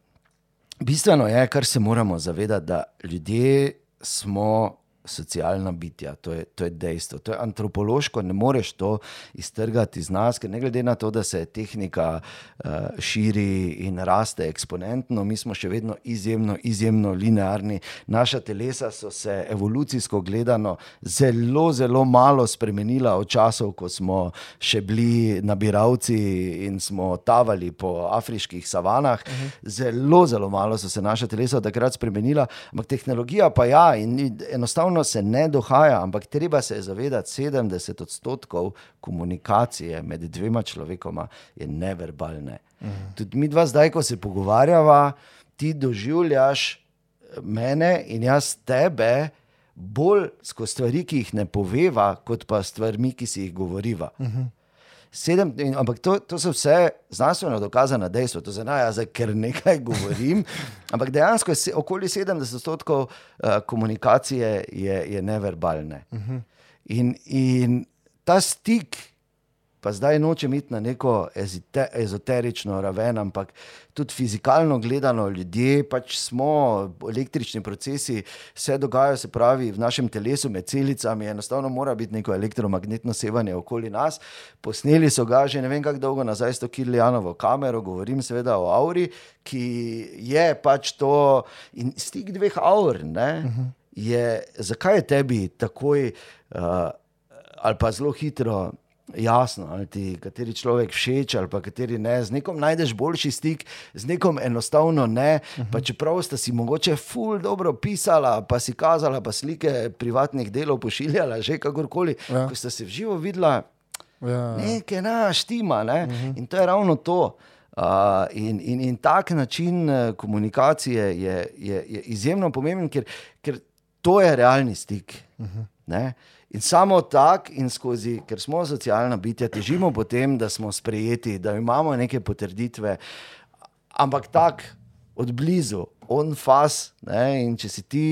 Bistveno je, kar se moramo zavedati, da ljudje smo socialna bitja, to je, to je dejstvo. To je antropološko, ne moreš to iztrgati iz nas, ker ne glede na to, da se tehnika uh, širi in raste eksponentno, mi smo še vedno izjemno, izjemno linearni. Naša telesa so se evolucijsko gledano zelo, zelo malo spremenila od časov, ko smo še bili nabiralci in smo tavali po afriških savanah. Uh -huh. Zelo, zelo malo so se naša telesa takrat spremenila, ampak tehnologija pa ja, in ni- enostavno se ne dohaja, ampak treba se je zavedati, 70 odstotkov komunikacije med dvema človekoma je neverbalne. Uh -huh. Tudi mi dva zdaj, ko se pogovarjava, ti doživljaš mene in jaz tebe bolj skozi stvari, ki jih ne poveva, kot pa stvarmi, ki si jih govoriva. Uh -huh. Sedem, in, ampak to, to so vse znanstveno dokazane dejstva, to zdaj, ja, zdaj ker nekaj govorim. Ampak dejansko je se, okoli 70 odstotkov uh, komunikacije je, je neverbalne. Uh -huh. in, in ta stik, pa zdaj nočem iti na neko ezite, ezoterično raven, ampak tudi fizikalno gledano, ljudje pač smo, električni procesi se dogajajo, se pravi, v našem telesu, med celicami, enostavno mora biti neko elektromagnetno sevanje okoli nas. Posneli so ga že ne vem kako dolgo nazaj s to Kirlijanovo kamero, govorim seveda o auri, ki je pač to in stik dveh aur. Ne, je, zakaj je tebi takoj uh, ali pa zelo hitro jasno, ali ti kateri človek všeč, ali pa kateri ne. Z nekom najdeš boljši stik, z nekom enostavno ne. Uh -huh. Pa čeprav sta si mogoče ful dobro pisala, pa si kazala, pa slike privatnih delov pošiljala, že kakorkoli. Ja. Ko sta se v živo videla, Ja. nekaj naštima. Ne? Uh -huh. In to je ravno to. Uh, in, in, in tak način eh, komunikacije je, je, je izjemno pomemben, ker, ker to je realni stik. Uh -huh. In samo tak, in skozi, ker smo socialna bitja, težimo po tem, da smo sprejeti, da imamo neke potrditve, ampak tak, od blizu, on fas. Ne? In če si ti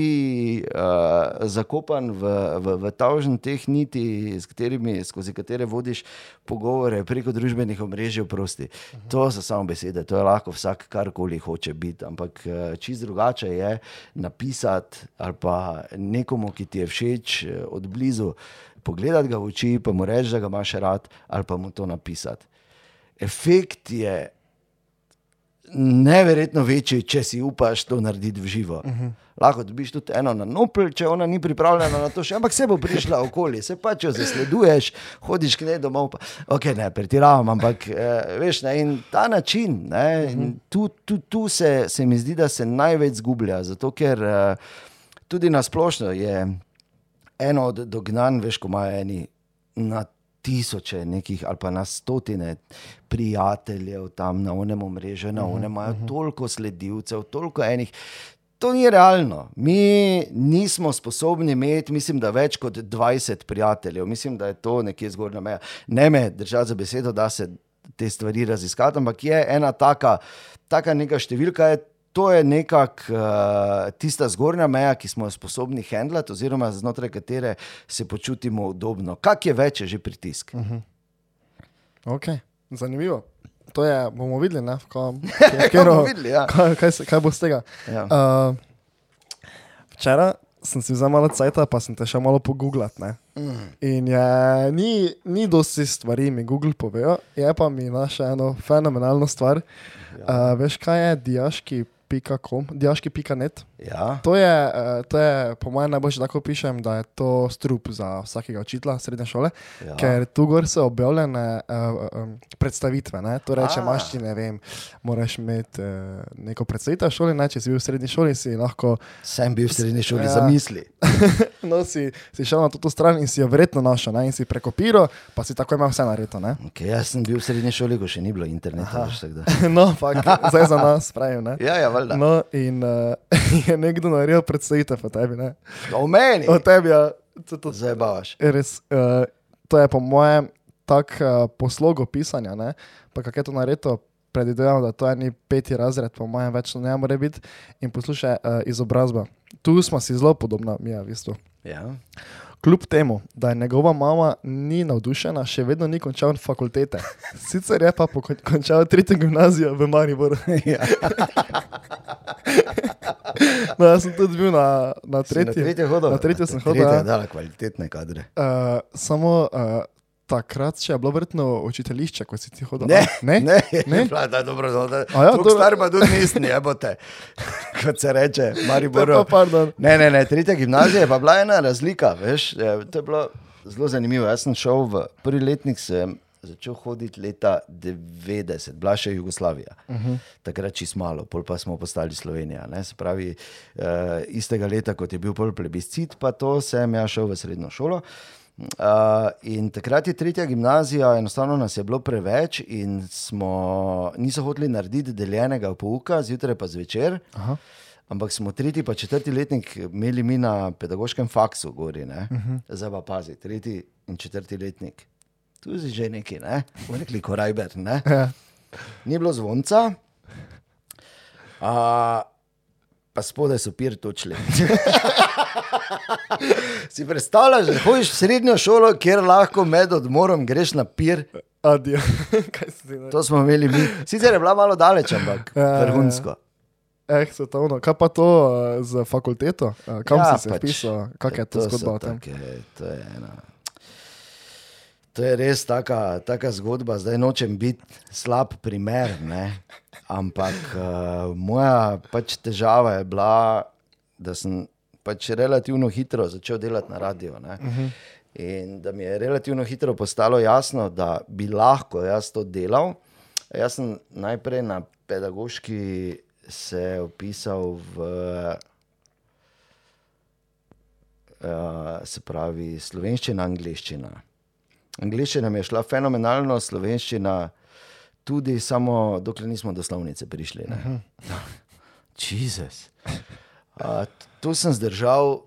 uh, zakopan v, v, v tavžen teh niti, katerimi, skozi katere vodiš pogovore preko družbenih omrežij, prosti. Uh -huh. To so samo besede, to je lahko vsak karkoli hoče biti. Ampak uh, čist drugače je napisati ali pa nekomu, ki ti je všeč eh, od blizu, pogledati ga v oči, pa mu reči, da ga imaš rad, ali pa mu to napisati. Efekt je neverjetno večji, če si upaš to narediti v živo. Uh -huh. Lahko dobiš tudi eno na nopel, če ona ni pripravljena na to, še, ampak se bo prišla okoli, se pač jo zasleduješ, hodiš k njej domov. Pa, ok, ne, pretiravam, ampak eh, veš, ne, in ta način, ne, in tu, tu, tu se, se mi zdi, da se največ zgublja, zato ker eh, tudi na splošno je eno od dognanj, veš, ko imajo eni na tisoče nekih ali pa na stotine prijateljev tam na onem omrežju, na onem imajo toliko sledilcev, toliko enih. To ni realno. Mi nismo sposobni imeti, mislim, da več kot 20 prijateljev. Mislim, da je to nekje zgornja meja. Ne me držati za besedo, da se te stvari raziskati, ampak je ena taka, taka neka številka. Je, to je nekako uh, tista zgornja meja, ki smo jo sposobni handlati, oziroma znotraj katere se počutimo udobno. Kak je več, je že pritisk. Ok, zanimivo. to je, bomo videli, ne, ko, Ja, kjero, bomo videli, ja. kaj, kaj, se, kaj bo z tega. Ja. Uh, včeraj sem si vzel malo cajta, pa sem te še malo pogooglal. Mm. In je, ni, ni dosti stvari, mi Google povejo, je pa mi našla eno fenomenalno stvar. Ja. Uh, veš, kaj je pika.com, ďalšky pika.net Ja. To je, uh, to je, po mojem, najboljše tako pišem, da je to strup za vsakega učitelja srednje šole, Ja. ker tu gor so objavljene uh, um, predstavitve. Ne? Torej, če imaš ti, ne vem, moraš imeti uh, neko predstavitev v šoli, ne? če si bil v srednji šoli, si lahko Sem bil v srednji šoli Ja. za misli. no, si, si šel na to stran in si jo verjetno našel ne? in si prekopiral, pa si tako imel vse naredito. ne. Okay, jaz sem bil v srednji šoli, ko še ni bilo interneta. veš, da. no, pa zdaj za nas pravim. ne. Ja, ja, valjda. No, in uh, je nekdo naredil predstavitev o tebi. Ne? O meni. O tebi, ja. To, to, Zdaj bavaš. res, uh, to je po mojem tak uh, poslog pisanja, ne? pa kako je to naredilo. Predvidevam, da to je ni peti razred, po mojem, več ne more biti. In poslušaj, uh, izobrazba. Tu smo si zelo podobna, mi je v bistvu. Ja. Kljub temu, da je njegova mama ni navdušena, še vedno ni končal fakultete. Sicer je pa končal tretjo gimnazijo v Mariboru. ja. no, jaz sem tudi bil na, na Si Na tretji. tretje hodil. Na tretjo sem hodil, Tretja ja. dala kvalitetne kadre. Uh, samo uh, takrat še je bilo vrtno učiteljišče, ko si ti hodil. Ne, ne? ne, Ne? ne. Da, dobro, no, da, A ja, dobro. star pa tudi nisem, jebote. Kot se reče, Maribor. Ne, ne, ne, tretja gimnazija je pa bila ena razlika, veš, eh, to je bilo zelo zanimivo. Jaz sem šel v prvi letnik, sem začel hoditi leta 90, bila še Jugoslavija. Uh -huh. Takrat čist malo, pol pa smo postali Slovenija. Ne? Se pravi, uh, istega leta, kot je bil pol plebiscit, pa to sem jaz šel v srednjo šolo. Uh, in takrat je tretja gimnazija, enostavno nas je bilo preveč, in smo niso hoteli narediti deljenega pouka, zjutraj pa zvečer. Aha. Ampak smo tretji pa četrti letnik imeli mi na pedagoškem faksu, gori, uh -huh. zdaj pa pazi, tretji in četrti letnik. Tu je že neki, ne, v neki korajber, ne. Ja. Ni bilo zvonca, a, pa spodaj so pir točili. si predstavljaš, da hojiš v srednjo šolo, kjer lahko med odmorom greš na pir. Adijo. Kaj To smo imeli mi. Sicer je bila malo daleč, ampak Ja, ja, ja. vrhunsko. Eh, svetovno. Kaj pa to uh, z fakulteto? Uh, kam Ja, si se pač. vpisal? Kak je to so zgodba take- To je ena. To je res taka, taka zgodba, zdaj nočem biti slab primer, ne? ampak uh, moja pač težava je bila, da sem pač relativno hitro začel delati na radio. Uh -huh. In da mi je relativno hitro postalo jasno, da bi lahko jaz to delal. Jaz sem najprej na pedagoški se opisal v uh, se pravi slovenščina, angliščina. Angliščina mi je šla fenomenalno, slovenščina tudi, samo dokler nismo do slovnice prišli. Jezus. Uh, tu sem zdržal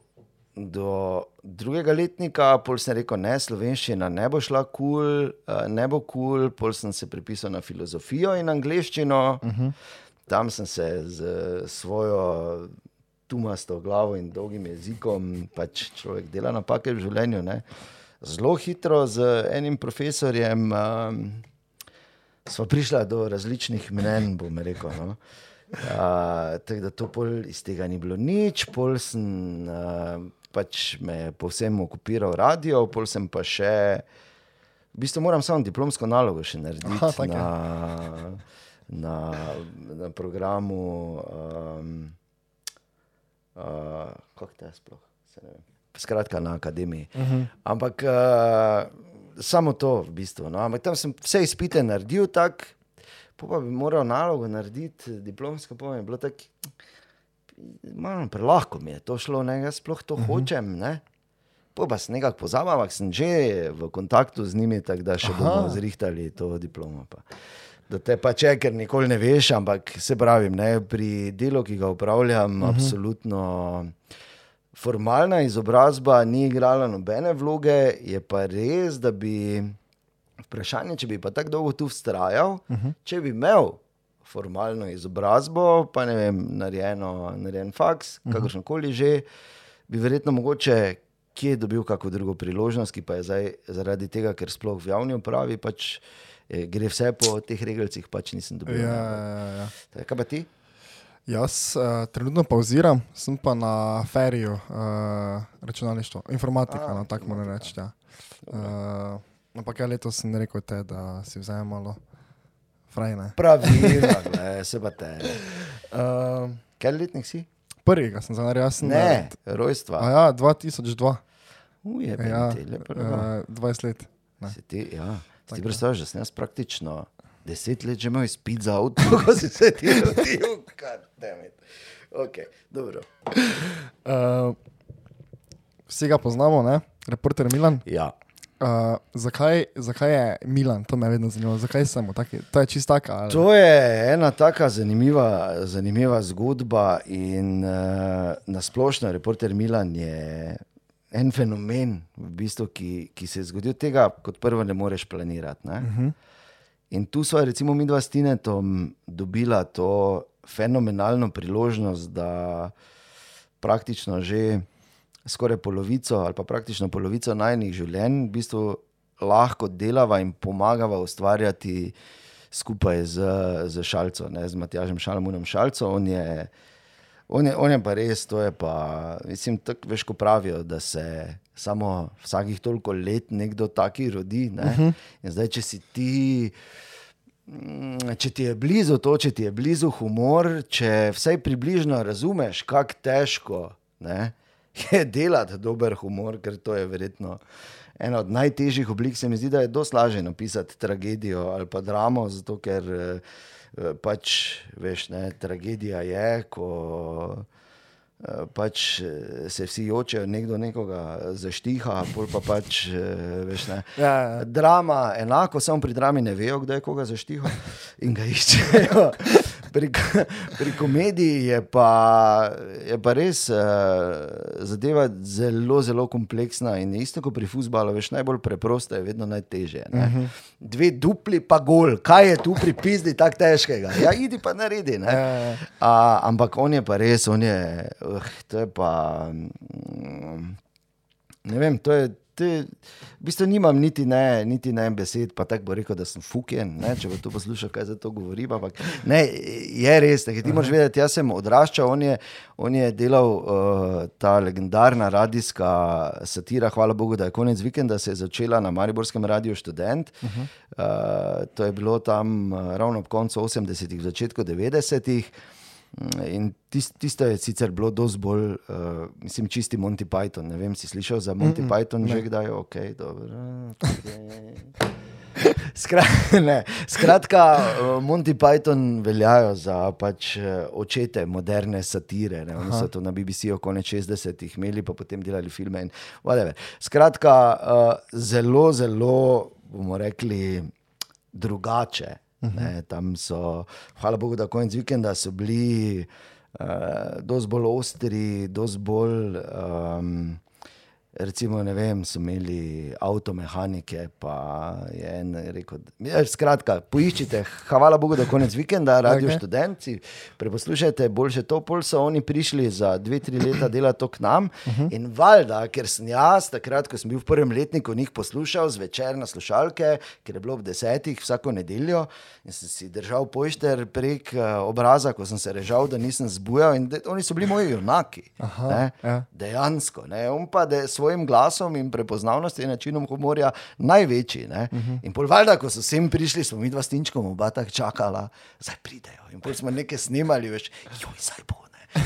do drugega letnika, pol sem rekel, ne, slovenščina ne bo šla kul, cool, ne bo kul, cool. pol sem se pripisal na filozofijo in angliščino. Uh -huh. Tam sem se z svojo tumasto glavo in dolgim jezikom, pač človek dela napake v življenju. Ne? Zelo hitro z enim profesorjem um, smo prišli do različnih mnen, bom rekel. No? Uh, tako da to pol iz tega ni bilo nič, pol sem uh, pač me povsem okupiral radio, pol sem pa še, v bistvu moram samo diplomsko nalogo še narediti Aha, tako je. na, na, na programu. Um, uh, kako te je sploh? Se ne vem. Skratka, na akademiji. Uh -huh. Ampak uh, samo to, v bistvu. No? Ampak tam sem vse izpite naredil, tako, pa bi moral nalogo narediti, diplomsko pa je bilo tako, malo prelahko mi je to šlo, ne, jaz sploh to uh -huh. hočem. Ne? Pa sem nekako pozabil, ampak sem že v kontaktu z njimi, tako da še Aha. bomo zrihtali to diplomo. Pa. Da te pa če, ker nikoli ne veš, ampak se pravim, ne, pri delu, ki ga upravljam, uh -huh. absolutno formalna izobrazba ni igrala nobene vloge, je pa res, da bi vprašanje, če bi pa tako dolgo tu vztrajal, uh -huh. če bi imel formalno izobrazbo, pa ne vem, narejeno, narejen faks, uh -huh. kakršen koli že, bi verjetno mogoče kje dobil kakšno drugo priložnost, ki pa je zdaj zaradi tega, ker sploh v javni upravi pač eh, gre vse po teh regalcih, pač nisem dobil. Ja, ja, ja. Tako, Kaj pa ti? Jaz uh, trenutno pauziram, sem pa na feriju, uh, računalništvo, informatika, A, no, tako moram reči. Ja. Uh, ampak ja, letos sem rekel te, da si vzamem malo frajne. Pravilno, se pa te. Uh, Kaj letnik si? prvega sem zanaril, jaz sem. Ne, A rojstva. ja, 2002, Uje, ja, ti, lepo, uh, 20 let. ne. Si ti, ja. Si ti predstavljaš, da sem jaz praktično deset let že imel izpit za avto, ko si se ti rodil. Ok, dobro. Uh, vsi ga poznamo, ne? reporter Milan. Ja. Uh, zakaj, zakaj je Milan, to me je vedno zanimalo, zakaj sem mu taki, to je čist taka. Ali? To je ena taka zanimiva, zanimiva zgodba in uh, nasplošno reporter Milan je en fenomen, v bistvu, ki, ki se je zgodil tega, kot prvo ne moreš planirati. Ne? Uh -huh. In tu smo, recimo, mi dva s Tinetom dobila to fenomenalno priložnost, da praktično že skoraj polovico ali pa praktično polovico najnih življenj v bistvu lahko delava in pomagava ustvarjati skupaj z, z Šalco, ne, z Matjažem Šalmunom Šalco. On je, on, je, on je pa res, to je pa, mislim, tako veš, ko pravijo, da se samo vsakih toliko let nekdo taki rodi. Ne? Uh -huh. In zdaj, če si ti. Mm, Če ti je blizu to, če ti je blizu humor, če vsaj približno razumeš, kako težko ne, je delati dober humor, ker to je verjetno ena od najtežjih oblik, se mi zdi, da je dosti lažje napisati tragedijo ali pa dramo, zato ker eh, pač, veš, ne, tragedija je, ko pač eh, se vsi jočejo, nekdo nekoga zaštiha, pol pa pač, eh, veš, ne. Ja, ja. Drama, enako, samo pri drami ne vejo, kdo je koga zaštihal in ga iščejo. Pri, pri komediji je pa, je pa res uh, zadeva zelo, zelo kompleksna in isto kot pri futbalu, veš, najbolj preprosto je vedno najtežje. Uh -huh. Dve dupli pa gol, kaj je tu pri pizdi tako težkega? Ja, idi pa naredi. Ne? Ja. A, ampak on je pa res, on je, uh, to je pa. Mm, ne vem, to je. Te, v bistvu nimam niti ne, niti ne besed, pa tako bo rekel, da sem fuken, ne, če bo to poslušal, kaj za to govorim. Ampak ne, je res, ne, ti moraš vedeti, jaz sem odraščal, on je, on je delal uh, ta legendarna radijska satira, hvala Bogu, da je konec vikenda se je začela na Mariborskem radiju študent. Uh -huh. uh, to je bilo tam uh, ravno ob koncu 80-ih, začetku 90-ih. In tis, tisto je sicer bilo dosti bolj, uh, mislim, čisti Monty Python. Ne vem, si slišal za Monty mm -mm, Python ne. že kdaj? Ok, dobro. Okay. Skra ne, skratka, uh, Monty Python veljajo za pač, očete moderne satire. Ne? Oni so to na BBC-u konec 60-ih imeli, pa potem delali filme. Skratka, uh, zelo, zelo bomo rekli drugače. Ne, tam so, hvala Bogu, da konec vikenda so bili uh, dosti bolj ostri, dosti bolj. Um, Recimo, ne vem, so imeli avtomehanike, pa je en rekel. Ja, skratka, poiščite, hvala Bogu, da konec vikenda, radio okay. študenti, preposlušajte, boljše to, pol so oni prišli za dve, tri leta delati to k nam. Uh -huh. In valjda, ker sem jaz, takrat, ko sem bil v prvem letniku, njih poslušal zvečer na slušalke, ker je bilo ob desetih vsako nedeljo in sem si držal pošter prek uh, obraza, ko sem se režal, da nisem zbujal in de, oni so bili moji junaki. Aha, ne, ja. Dejansko. Ne, on pa je s svojim glasom in prepoznavnostjo in načinom humorja največji. Ne. Uh -huh. In pol valjda, ko so sem prišli, smo mi dva s Tinčkom oba tako čakala, zdaj pridejo. In pol smo nekaj snimali, veš, joj, zdaj bo.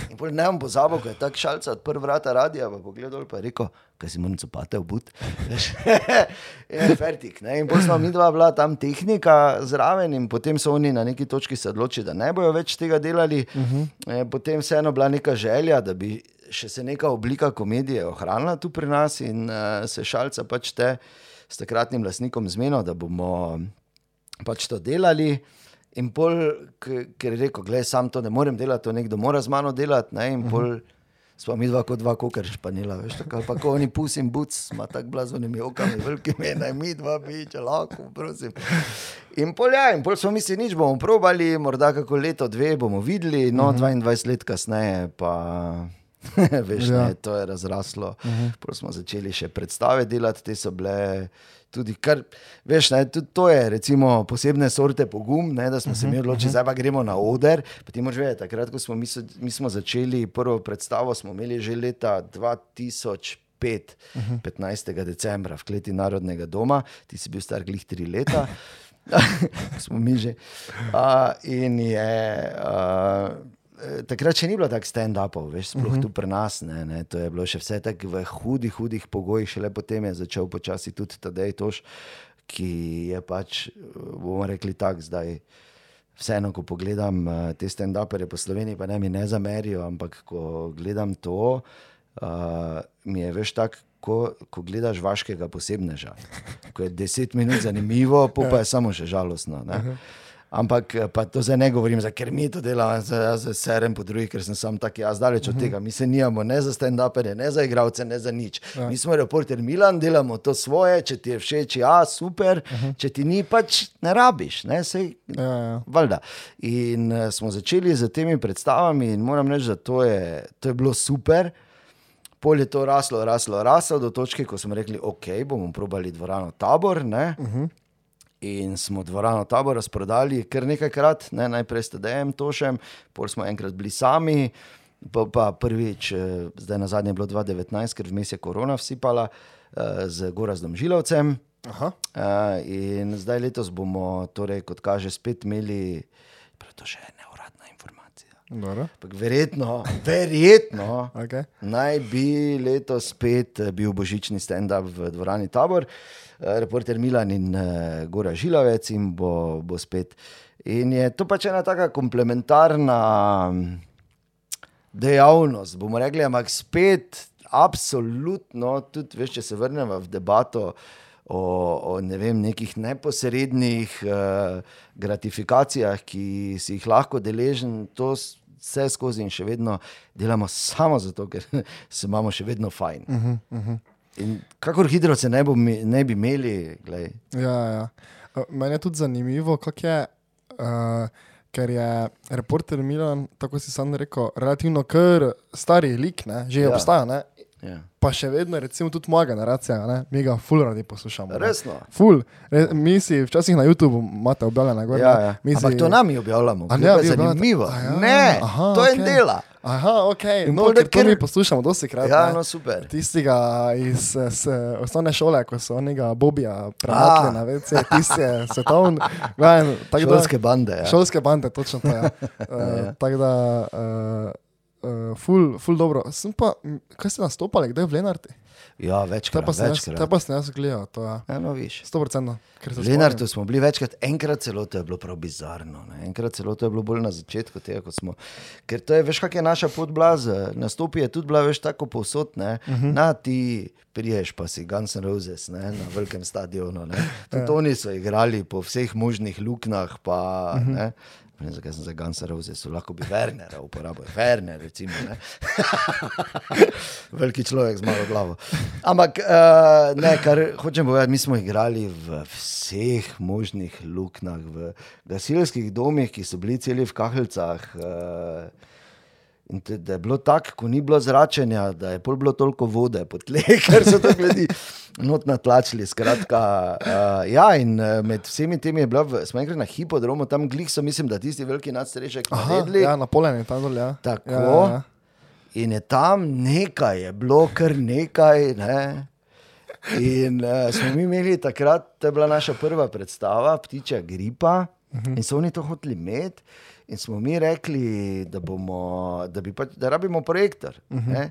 In pol ne bom pozabil, ko je tak šalca odprl vrata radia, pa pogledal pa je rekel, kaj si moram copate obut. Veš, je fertik. Ne. In pol smo mi dva bila tam tehnika zraven in potem so oni na neki točki se odločili, da ne bojo več tega delali. Uh -huh. Potem vseeno bila neka želja, da bi še se neka oblika komedije ohranila tu pri nas in uh, se šalca pač te s takratnim lastnikom zmenil, da bomo pač to delali. In pol, ker je rekel, gledaj, sam to ne morem delati, to nekdo mora z mano delati. Ne? In pol smo mi dva kot dva kukar španila, veš, tako ali pa ko oni pus in buc, ima tako blazonimi okami, velikimi, naj mi dva bi, če lahko, prosim. In pol, ja, in pol smo mi si nič bomo probali, morda kako leto, dve bomo videli, no, 22 let kasneje pa. Veš, Ja. ne, to je razraslo. Uh -huh. Smo začeli še predstave delati, te so bile tudi kar, veš, ne, tudi to je recimo posebne sorte pogum, ne, da smo se mi odločili, zdaj pa gremo na oder. Pa ti moraš vedeti, takrat, ko smo mi, so- mi smo začeli prvo predstavo, smo imeli že leta 2005, 15. decembra v kleti Narodnega doma, ti si bil star glih tri leta. smo mi že. Uh, in je. Uh, Takrat še ni bilo tako stand-upov, veš, sploh uh -huh. tu pri nas. Ne, ne, to je bilo še vse tako v hudih, hudih pogojih, šele potem je začel počasi tudi Tadej Toš, ki je pač, bomo rekli tako, zdaj. Vseeno, ko pogledam uh, te stand-upere po Sloveniji, pa ne mi ne zamerijo, ampak ko gledam to, uh, mi je veš tako, ko, ko gledaš vaškega posebneža. Ko je deset minut zanimivo, pa, pa je samo še žalostno. Ne? Ampak eh, to zdaj ne govorim, za, ker mi to delamo, jaz se serem po drugih, ker sem sam tak jaz daleč od tega. Mi se nijamo ne za stand-upere, ne za igralce, ne za nič. Mi smo reporter Milan, delamo to svoje, če ti je všeč, ja, super, če ti ni, pač ne rabiš. Ne, sej, Ja, ja. Valjda. In uh, smo začeli z temi predstavami, in moram reči, da to je, to je bilo super. Pol je to raslo, raslo, raslo do točke, ko smo rekli, ok, bomo probali dvorano tabor. Uh -huh. In smo dvorano tabor razprodali kar nekajkrat, ne, najprej s TDM, Tošem, pol smo enkrat bili sami, pa, pa prvič, eh, zdaj na zadnje je bilo 2019, ker vmes je korona vsipala eh, z Gorazdom Žilovcem. Aha. Uh, in zdaj letos bomo, torej, kot kaže, spet imeli, to še je neuradna informacija. Ampak verjetno, verjetno Okay. naj bi letos spet eh, bil božični stand-up v dvorani Tabor, Eh, reporter Milan in uh, Gora Žilavec in bo, bo spet. In je to pač ena taka komplementarna mm, dejavnost, bomo rekli, ampak spet, absolutno, tudi veš, če se vrnemo v debato. O, o ne vem, nekih neposrednih uh, gratifikacijah, ki si jih lahko deležen, to vse skozi in še vedno delamo samo zato, ker se imamo še vedno fajn. Uh -huh, uh -huh. In kakor hitro se ne, bo, ne bi imeli, glej, Ja, ja. Meni je tudi zanimivo, kako je, uh, ker je reporter Milan, tako si sam rekel, relativno kar stari lik, ne? že Ja. ja. obstaja, ne? ja. pa še vedno, recimo tudi moja generacija, ne? mi ga ful radi poslušamo. ne. resno. Ful, Re, mi si včasih na YouTubu imate objavljene gore. Ja, ja. Mi Ampak si- to nam je objavljamo, ne, objavljate? zanimivo. A ja, ne, aha, to je okej. dela. Aha, ok, In no, ker to mi kar- poslušamo dosti krat. Ja, ne. no super. Tistega iz eh, s, osnovne šole, ko so onega Bobija premaknili na vece, tisti je svetovni. gledaj, tako da- Šolske bande. Ja. Šolske bande, točno to je. Uh, tako da, uh, uh, ful, ful dobro. Sem pa, kaj ste nastopali, kdaj v Lenarti? Ja, večkrat. pa sem jaz, pa sem jaz gledal, to je Ja, no, viš. 100%. ker se V Lenartu smo bili večkrat, enkrat celo to je bilo prav bizarno. Ne? Enkrat celo to je bilo bolj na začetku tega, ko smo. Ker to je, veš, kak je naša pot bila, nastopi je tudi bila, veš, tako povsod. Uh -huh. Na ti priješ, pa si Guns N' Roses ne? na velikem stadionu. ne. Tudi oni so igrali po vseh možnih luknjah. Pa, uh -huh. ne? Ne zakaj sem za Guns N' Roses, lahko bi Wernera uporabil, Werner, recimo. Veliki človek z malo glavo. Ampak, uh, ne, kar hočem povedati, mi smo igrali v vseh možnih luknjah, v gasilskih domih, ki so bili celi v kahljicah. Uh, In te, da je bilo tako, ko ni bilo zračenja, da je pol bilo toliko vode po tleh, ker so to ljudi not natlačili. Skratka, uh, ja, in uh, med vsemi temi je bilo, v, smo enkrat na hipodromu, tam glih so, mislim, da tisti veliki nadstrešek naredili. ja, na polen je tam dol, ja. Tako. Ja, ja, ja. In je tam nekaj, je bilo kar nekaj. Ne? In uh, smo mi imeli takrat, to je bila naša prva predstava, ptičja gripa, uh -huh. in so oni to hoteli imeti. In smo mi rekli, da, bomo, da, bi pač, da rabimo projektor. Uh -huh.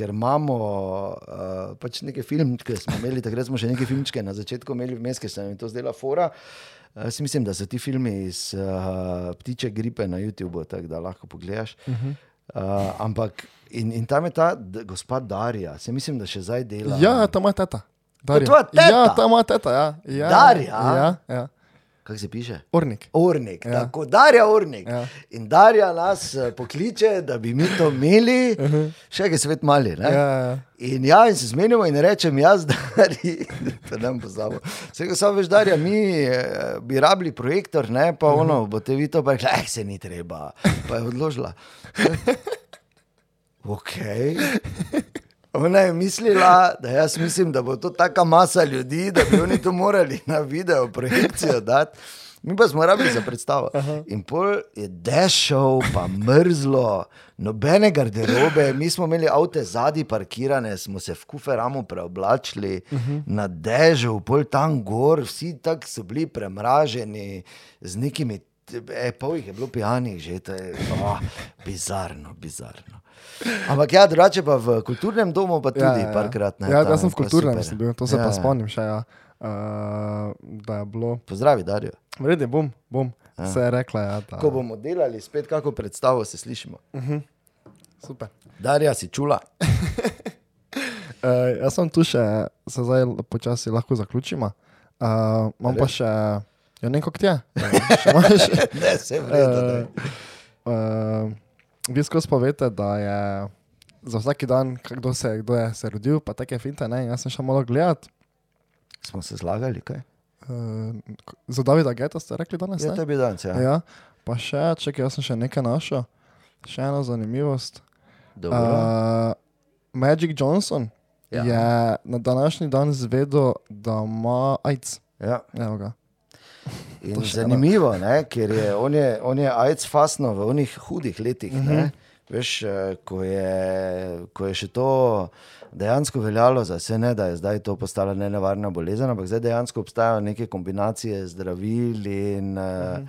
Ker imamo uh, pač neke filmčke, smo imeli takrat smo še neke filmčke na začetku imeli vmes, ker se nam je to zdela fora. Uh, Jaz mislim, da so ti filmi iz uh, ptiče gripe na YouTubu, tako da lahko pogledaš. Uh -huh. uh, ampak in, in tam je ta gospa Darja, se mislim, da še zdaj dela. Ja, tam je teta. Darja. teta? Ja, tam je teta, ja. ja Darja? Ja, ja. Kako se piše? Ornik. Ornik, ja. Tako Darja Ornik. Ja. Ja. In Darja nas eh, pokliče, da bi mi to imeli, uh -huh. še je svet mali. Ne? Ja, ja. In ja, in se zmenimo in rečem, jaz, Dari, da ne bom pozabil. Vse, ko sam veš, Darja, mi eh, bi rabili projektor, ne, pa ono, boste vi to pa rekli, eh, se ni treba, pa je odložila. Ok. Ona je mislila, da jaz mislim, da bo to taka masa ljudi, da bi oni to morali na video projekcijo dati. Mi pa smo rabili za predstavo. In pol je dešel, pa mrzlo, nobene garderobe, mi smo imeli avto zadnji parkirane, smo se v kuferamu preoblačili na dežju, pol tam gor, vsi tako so bili premraženi z nekimi, e, pol jih je bilo pijanih že, to je oh, bizarno, bizarno. Ampak ja, drugače pa v kulturnem domu pa tudi ja, ja. parkrat. Ne, Ja, tam jaz sem v kulturnem sem bil, to se Ja, pa ja. spomnim še, ja. Uh, da je bilo. Pozdravi, Darijo. Vredno, bom, bom. Se je rekla, ja, da. Ko bomo delali spet kako predstavo, se slišimo. Super. Darja si čula. Uh, jaz sem tu še, se zdaj počasi lahko zaključimo. Uh, imam pa še, ja, ne kako ti je. Ja, še? Ne, vse v redu. daj. Uh, vi skozi povete, da je za vsak dan, kdo se, kdo je se rodil, pa take finte, ne, jaz sem šel malo gledat. Smo se zlagali, kaj? Uh, za Davida Geta ste rekli danes? Ja, tebi danes, ja. Ja, pa še, čakaj, jaz sem še nekaj našel, še eno zanimivost. Dobro. Uh, Magic Johnson Ja. ja. je na današnji dan zvedel, da ima AIDS. Ja. Evo ga. In zanimivo, ne, ker je on, je on je AIDS fasno v onih hudih letih. Mhm. -huh. Veš, eh, ko je, ko je še to dejansko veljalo za vse, ne da je zdaj to postala nenevarna bolezen, ampak zdaj dejansko obstajajo neke kombinacije zdravil in uh -huh.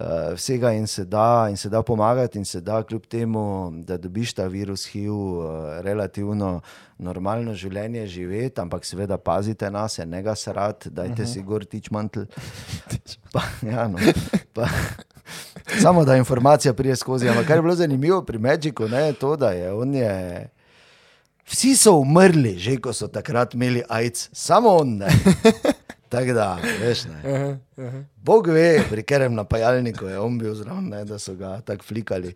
Uh, vsega in se, da, in se da pomagati, in se da kljub temu, da dobiš ta virus HIV, uh, relativno normalno življenje živeti, ampak seveda pazite na se, ne ga srat, dajte uh -huh. si gor tič mantl. Pa, ja, no, pa, samo da informacija prije skozi. Ampak kar je bilo zanimivo pri Magicu, ne, je to, da je on je. Vsi so umrli, že ko so takrat imeli AIDS, samo on ne. Tako da, veš, ne. Uh -huh. Bog ve, pri katerem napajalniku je on bil zraven, ne, da so ga tako flikali,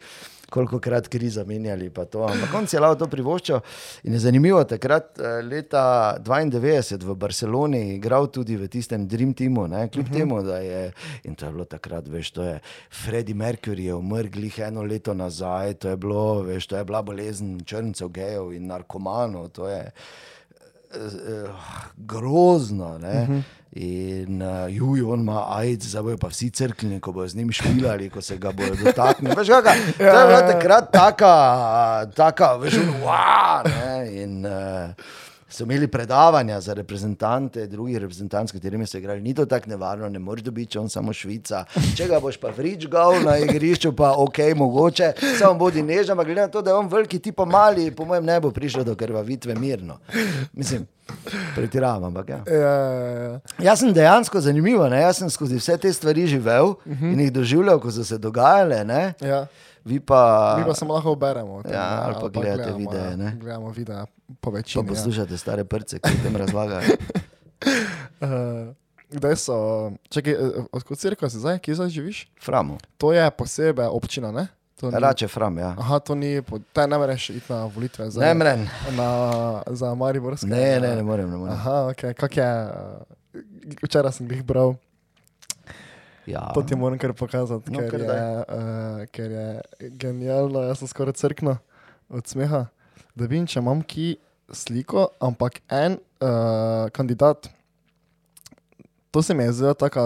koliko krat kriza menjali. pa to. Ampak on si je lahko to privoščil. In je zanimivo, takrat eh, leta 92 v Barceloni igral tudi v tistem Dream Teamu, ne, kljub uh -huh. temu, da je, in to je bilo takrat, veš, to je Freddie Mercury je umrl glih eno leto nazaj, to je bilo, veš, to je bila bolezen črncev, gejev in narkomanov, to je eh, grozno. Ne? Uh -huh. In uh, juj, on ima AIDS, zdaj bojo pa vsi crkveni, ko bojo z njim špilali, ko se ga bojo dotaknili. Veš, kaka, to je bila takrat taka, taka veš, wow? In uh, so imeli predavanja za reprezentante, drugi reprezentanti, s katerimi so igrali. Ni to tako nevarno, ne moreš dobiti, če on samo Švica. Če ga boš pa vričgal na igrišču, pa ok, mogoče, samo bodi nežen, ampak glede na to, da je on veliki, ti pa mali, po mojem ne bo prišel do krvavitve mirno. Mislim, pretiravam, ampak ja. Ja, ja, ja. Jaz sem dejansko zanimivo, ne? jaz sem skozi vse te stvari živel uh -huh. in jih doživljal, ko so se dogajale. Ne? ja. Vi pa, Mi pa samo lahko beremo. o tem, Ja, ali pa gledate gledamo, videe, ja, ne. Gledamo videe po pa večini. ja. poslušate stare prce, ki tem razlagajo. Uh, Kdaj so, čakaj, eh, odkud si rekel, zdaj, kje zdaj živiš? Framo, To je posebej občina, ne? Ni- rače fram, ja. Aha, to ni, te ne moreš iti na volitve za, Ne mren. na, za Mariborske. Ne, ne, ne morem, ne morem. Aha, ok, kak je, uh, včeraj sem jih bral, Ja. to ti moram kar pokazati, No, ker, kar je, uh, ker je genialno, jaz sem skoraj crkno od smeha, da vidim, če imam ki sliko, ampak en uh, kandidat. To se mi je zdela tako,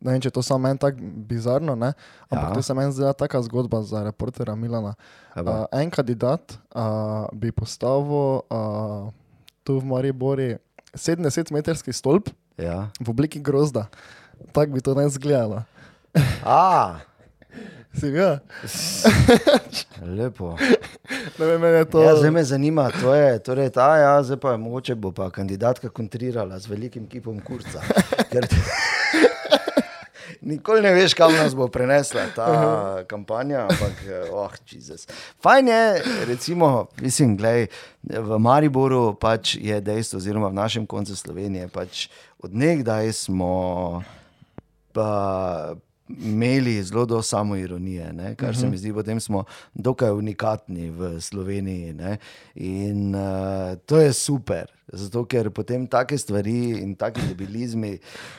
ne vem, če to samo meni tako bizarno, ne? ampak Ja. ja. to se je zdela taka zgodba za reportera Milana. Uh, en kandidat uh, bi postavil uh, tu v Maribori 70-metrski stolp Ja. v obliki grozda. Tako bi to naj izgledalo. A, Si ga? lepo. Ne vem, meni je to. Ja, zdaj me zanima, to je torej ta, ja, zdaj pa mogoče bo pa kandidatka kontrirala z velikim kipom kurca. Ker Nikoli ne veš, kam nas bo prenesla ta kampanja, ampak, eh, oh, Jezus. Fajn je, recimo, mislim, glej, v Mariboru pač je dejstvo, oziroma v našem koncu Slovenije, pač odnegdaj smo pa imeli zelo do samoironije, ne? kar se mi zdi, potem smo dokaj unikatni v Sloveniji. Ne? In uh, to je super. Zato, ker potem take stvari in take debilizmi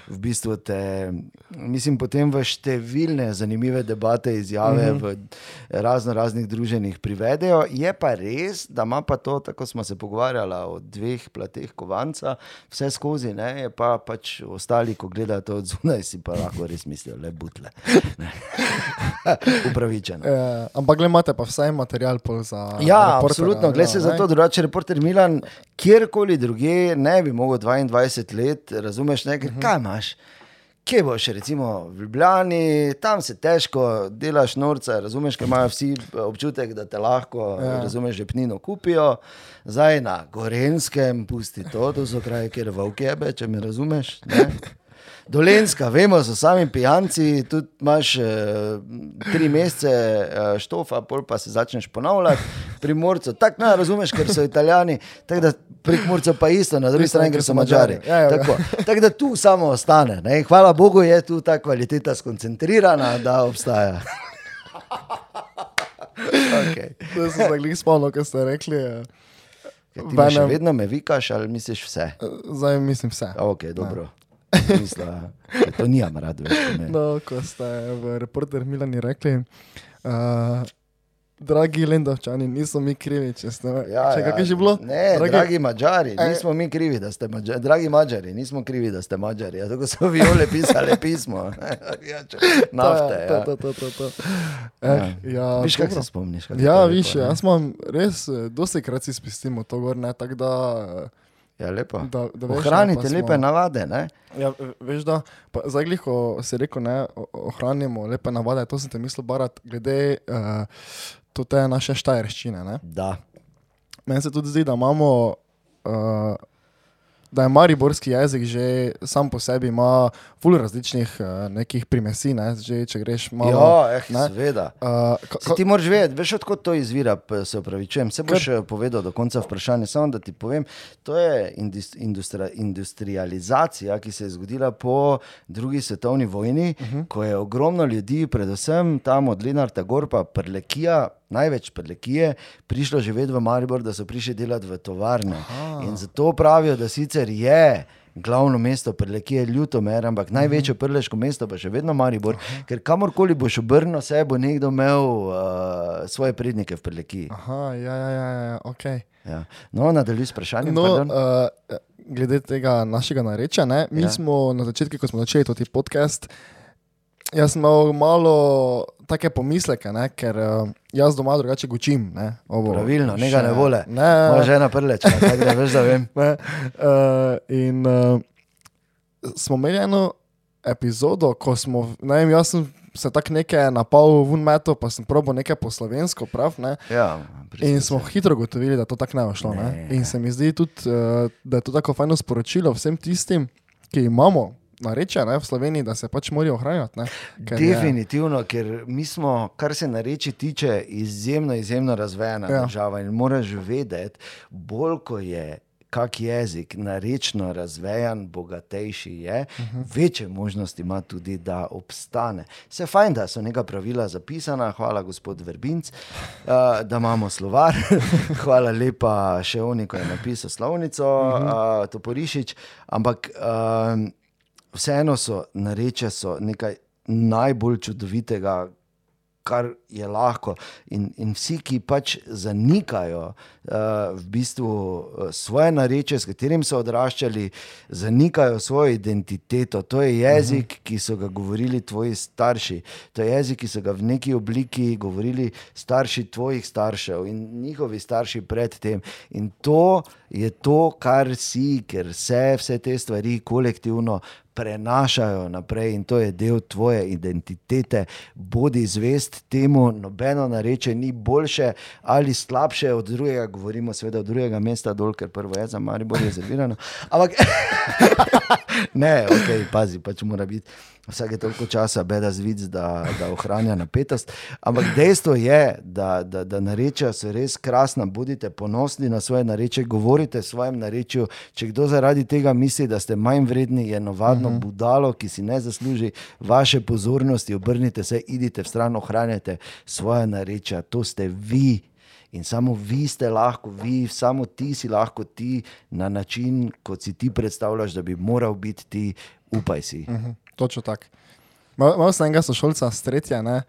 v bistvu te, mislim, potem v številne zanimive debate, izjave mm -hmm. v razno raznih druženjih privedejo. Je pa res, da ima pa to, tako smo se pogovarjali o dveh plateh kovanca, vse skozi, ne, je pa pač ostali, ko gledajo to od zunaj, si pa lahko res mislijo, le butle. Upravičeno. E, ampak gledate pa vsaj material za. Ja, absolutno, gledaj se za to, drugače reporter Milan, kjerkoli druge ne bi mogel 22 let, razumeš, nekaj, uh -huh. kaj imaš. Kje boš, recimo v Ljubljani, tam se težko delaš, norca, razumeš, ker imajo vsi občutek, da te lahko, ja. razumeš, že pnino kupijo. Zdaj na Gorenskem, pusti to, to so kraje, kjer vokjebe, če me razumeš. Ne? Dolenska, vemo, so sami pijanci, tudi imaš eh, tri mesece eh, štofa, pol pa se začneš ponavljati. Pri Morcu, tako ne razumeš, ker so italijani, tako da pri Morcu pa isto, na drugi strani, ker so mačari. Ja, ja, ja. tako, tako da tu samo ostane. Ne? Hvala Bogu, je tu ta kvaliteta skoncentrirana, da obstaja. okay. To sem se jih spomnil, kar ste rekli. Ja. Venem... Vedno me vikaš ali misliš vse? Zdaj mislim vse. Okay, dobro. Ja. Misla, to nimam rad več. No, ko ste v reporterju Milani rekli, uh, dragi Lendovčani, niso mi krivi, če ste. Ja, če, ja. je že bilo? Ne, dragi, dragi Mačari, nismo mi krivi, da ste Mačari. Dragi Mačari, nismo krivi, da ste Mačari. Ja, tako so viole pisali pismo. ja, nafte. Ja, to, to, to, to. Eh, ja. Ja, viš, kako se spomniš? Ja, viš, jaz imam res, eh, dosti krat si spustimo to gor, ne, tako da. Ja, lepo. Da, da veš, Ohranite ne, lepe navade. Ne? Ja, veš, da zdaj, ko si rekel, da ohranimo lepe navade, to sem te mislil barat, glede uh, te naše štajerščine. Meni se tudi zdi, da imamo. Uh, da je mariborski jezik že sam po sebi ima ful različnih uh, nekih primesi, ne? že če greš malo. Ja, eh, seveda. Uh, ti moraš vedeti, veš, odkot to izvira, se upravičujem. Se boš kar... povedal do konca vprašanja, samo da ti povem. To je industri industrializacija, ki se je zgodila po drugi svetovni vojni, uh mhm. -huh. ko je ogromno ljudi, predvsem tam od Lenarta Gorpa, Prlekija, največ prelekije, prišlo živeti v Maribor, da so prišli delati v tovarne. Aha. In zato pravijo, da sicer je. Glavno mesto prelekije je Ljutomer, ampak uh -huh. največje preleško mesto pa še vedno Maribor, -huh. ker kamorkoli boš obrnil, se bo nekdo imel uh, svoje prednike v prelekiji. Aha, ja, ja, ja, ja ok. Ja. No, nadaljuj s vprašanjem. No, uh, glede tega našega narečja, ne? mi ja. smo na začetku, ko smo začeli to podcast, jaz sem imel malo take pomisleke, ne? ker uh, jaz doma drugače gučim. Ne? Obo, Pravilno, še, ne vole. Ne, ne, že ena prleč, tako da veš, da vem. Ne, uh, in uh, smo imeli eno epizodo, ko smo, ne vem, jaz sem se tako nekaj napal v unmetu, pa sem probo nekaj po slovensko, prav. Ne? Ja, in smo hitro gotovili, da to tako ne bo šlo. Ne. In se mi zdi tudi, da je to tako fajno sporočilo vsem tistim, ki imamo narečja v Sloveniji, da se pač morajo ohranjati. Ker Definitivno, je... ker mi smo, kar se nareči tiče, izjemno, izjemno razvejena ja. država in moraš vedeti, bolj ko je. Kak jezik, narečno razvejan, bogatejši je, uh mhm. -huh. večje možnosti ima tudi, da obstane. Vse fajn, da so neka pravila zapisana, hvala gospod Verbinc, uh, da imamo slovar, hvala lepa še oni, ki je napisal slovnico, uh -huh. uh, Toporišič, ampak. Uh, vseeno so nareče so nekaj najbolj čudovitega, kar je lahko. In, in vsi, ki pač zanikajo uh, v bistvu uh, svoje nareče, s katerim so odraščali, zanikajo svojo identiteto. To je jezik, uh -huh. ki so ga govorili tvoji starši, to je jezik, ki so ga v neki obliki govorili starši tvojih staršev in njihovi starši predtem. In to je to, kar si, ker se vse te stvari kolektivno prenašajo naprej in to je del tvoje identitete. Bodi zvest temu, nobeno nareče ni boljše ali slabše od drugega, govorimo seveda od drugega mesta dol, ker prvo je za Maribor rezervirano. Ampak ne, ok, pazi, pač mora biti vsake toliko časa beda zvid, da, da ohranja napetost. Ampak dejstvo je, da, da, da narečja so res krasna, bodite ponosni na svoje nareče, govorite svojem narečju. Če kdo zaradi tega misli, da ste manj vredni, je navadno uh mhm. -huh. budalo, ki si ne zasluži vaše pozornosti. Obrnite se, idite v stran, ohranjate svoje narečja, to ste vi. In samo vi ste lahko, vi, samo ti si lahko ti na način, kot si ti predstavljaš, da bi moral biti ti, upaj si. Uh -huh. Točno tako. Malo sem enega sošolca, stretja, ne,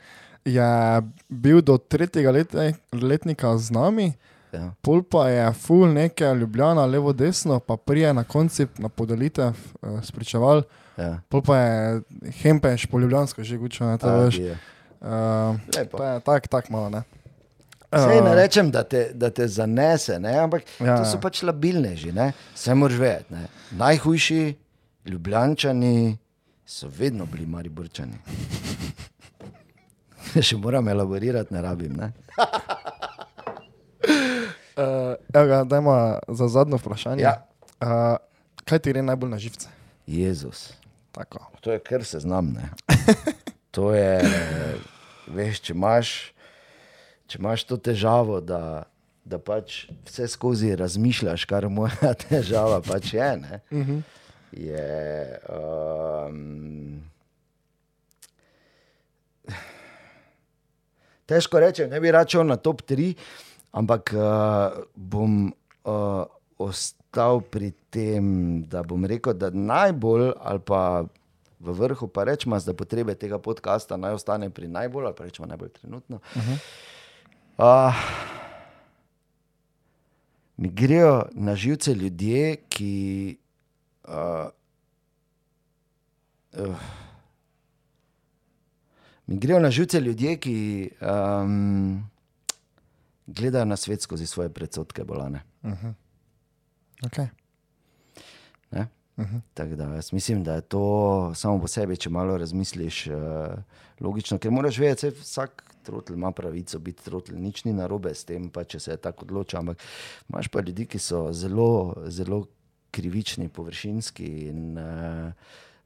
je bil do tretjega let, letnika z nami. Ja. Pol pa je ful nekaj ljubljena, levo, desno, pa prije na konci na podelitev uh, spričeval. Ja. Pol pa je hempeš po ljubljansko že gučo, ne te veš. Uh, je tako, tako malo, ne. Sej ne rečem, da te, da te zanese, ne? ampak ja, to so pač labilneži, vse moraš vedeti. Najhujši ljubljančani so vedno bili mariborčani. Še moram elaborirati, ne rabim. Ne? uh, ga, dajmo za zadnjo vprašanje. Ja. Uh, kaj ti gre najbolj na živce? Jezus. Tako. To je kar se znam. to je, veš, če imaš, če imaš to težavo, da, da pač vse skozi razmišljaš, kar moja težava pač je. Uh mhm. -huh. Je um, težko reči, ne bi računal na top 3, ampak uh, bom uh, ostal pri tem, da bom rekel, da najbolj ali pa. V vrhu pa rečemo, da potrebe tega podcasta naj ostane pri najbolj, ali pa rečemo najbolj trenutno. Uh -huh. uh, mi grejo na živce ljudje, ki. Uh, uh, Mi grejo na živce ljudje, ki um, gledajo na svet skozi svoje predsotke, bolane. Uh -huh. okay. uh -huh. da, jaz mislim, da je to samo po sebi, če malo razmisliš, uh, logično, ker moraš vedeti, da vsak trotl ima pravico biti trotl, nič ni narobe s tem, pa če se tako odločil. Ampak imaš pa ljudi, ki so zelo, zelo krivični, površinski in uh,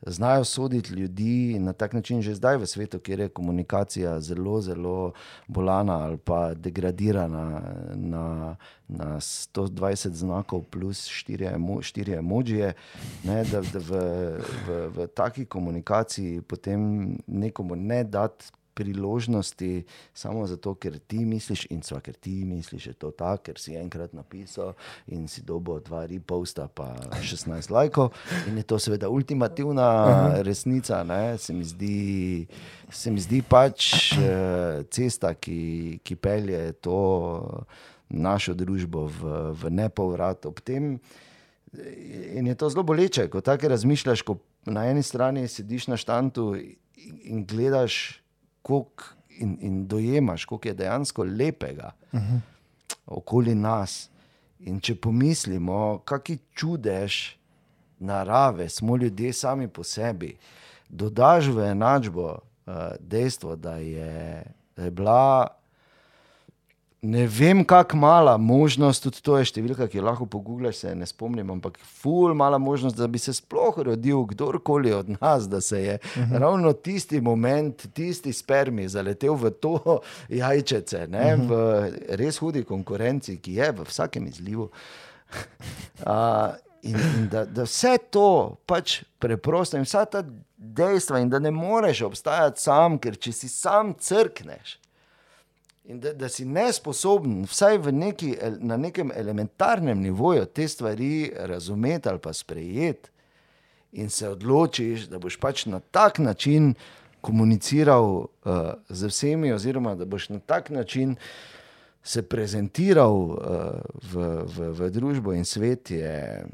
znajo soditi ljudi na tak način, že zdaj v svetu, kjer je komunikacija zelo, zelo bolana ali pa degradirana na, na 120 znakov, plus 4 emožije, da, da v, v, v taki komunikaciji potem nekomu ne dati priložnosti, samo zato, ker ti misliš, in so, ker ti misliš, da je to tako, ker si enkrat napisal in si dobo dva riposta, pa 16 lajkov. In je to seveda ultimativna resnica, se mi, zdi, se mi zdi pač uh, cesta, ki, ki pelje to našo družbo v, v nepovrat. Ob tem in je to zelo boleče, ko tako razmišljaš, ko na eni strani sediš na štantu in gledaš in, in dojemaš, koliko je dejansko lepega uh -huh. okoli nas. In če pomislimo, kakšni čudež narave smo ljudje sami po sebi, dodaš v enačbo uh, dejstvo, da je, da je bila ne vem, kako mala možnost, tudi to je številka, ki jo lahko pogublješ, se ne spomnim, ampak ful, mala možnost, da bi se sploh rodil kdorkoli od nas, da se je uh mhm. -huh. ravno tisti moment, tisti spermi zaletel v to jajčece, ne, uh mhm. -huh. v res hudi konkurenci, ki je v vsakem izlivu. uh, in, in da, da vse to pač preprosto in vsa ta dejstva, in da ne moreš obstajati sam, ker če si sam crkneš. In da, da si nesposoben, vsaj neki, na nekem elementarnem nivoju, te stvari razumeti ali pa sprejeti, in se odločiš, da boš pač na tak način komuniciral uh, z vsemi, oziroma da boš na tak način se prezentiral uh, v, v, v družbo in svet, je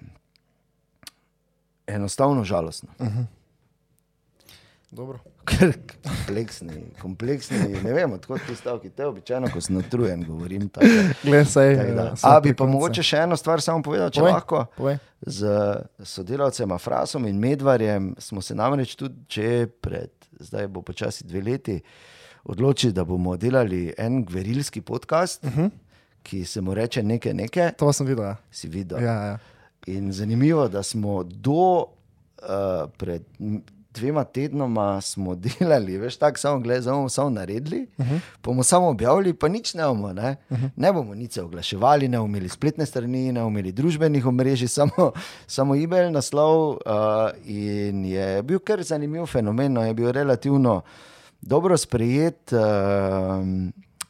enostavno žalostno. Uh mhm. -huh. Dobro. Kompleksni, kompleksni, ne vem, odkot ti stavki, te običajno, ko sem utrujen, govorim tako. Glesaj, A bi pa mogoče še eno stvar samo povedal, če povej, lahko. Povej. Z sodelavcem Afrasom in Medvarjem smo se namreč tudi, če pred, zdaj bo počasi dve leti, odločili, da bomo delali en gverilski podcast, uh mhm. -huh. ki se mu reče nekaj nekaj. To sem videl. Ja. Si videl. Ja, ja. In zanimivo, da smo do uh, pred dvema tednoma smo delali, veš, tako samo gledali, samo naredili, uh -huh. bomo samo objavili, pa nič ne bomo. Ne, uh -huh. ne bomo nič oglaševali, ne bomo imeli spletne strani, ne bomo imeli družbenih omrežij, samo, samo e-mail naslov. Uh, in je bil kar zanimiv fenomen, no, je bil relativno dobro sprejet. Uh,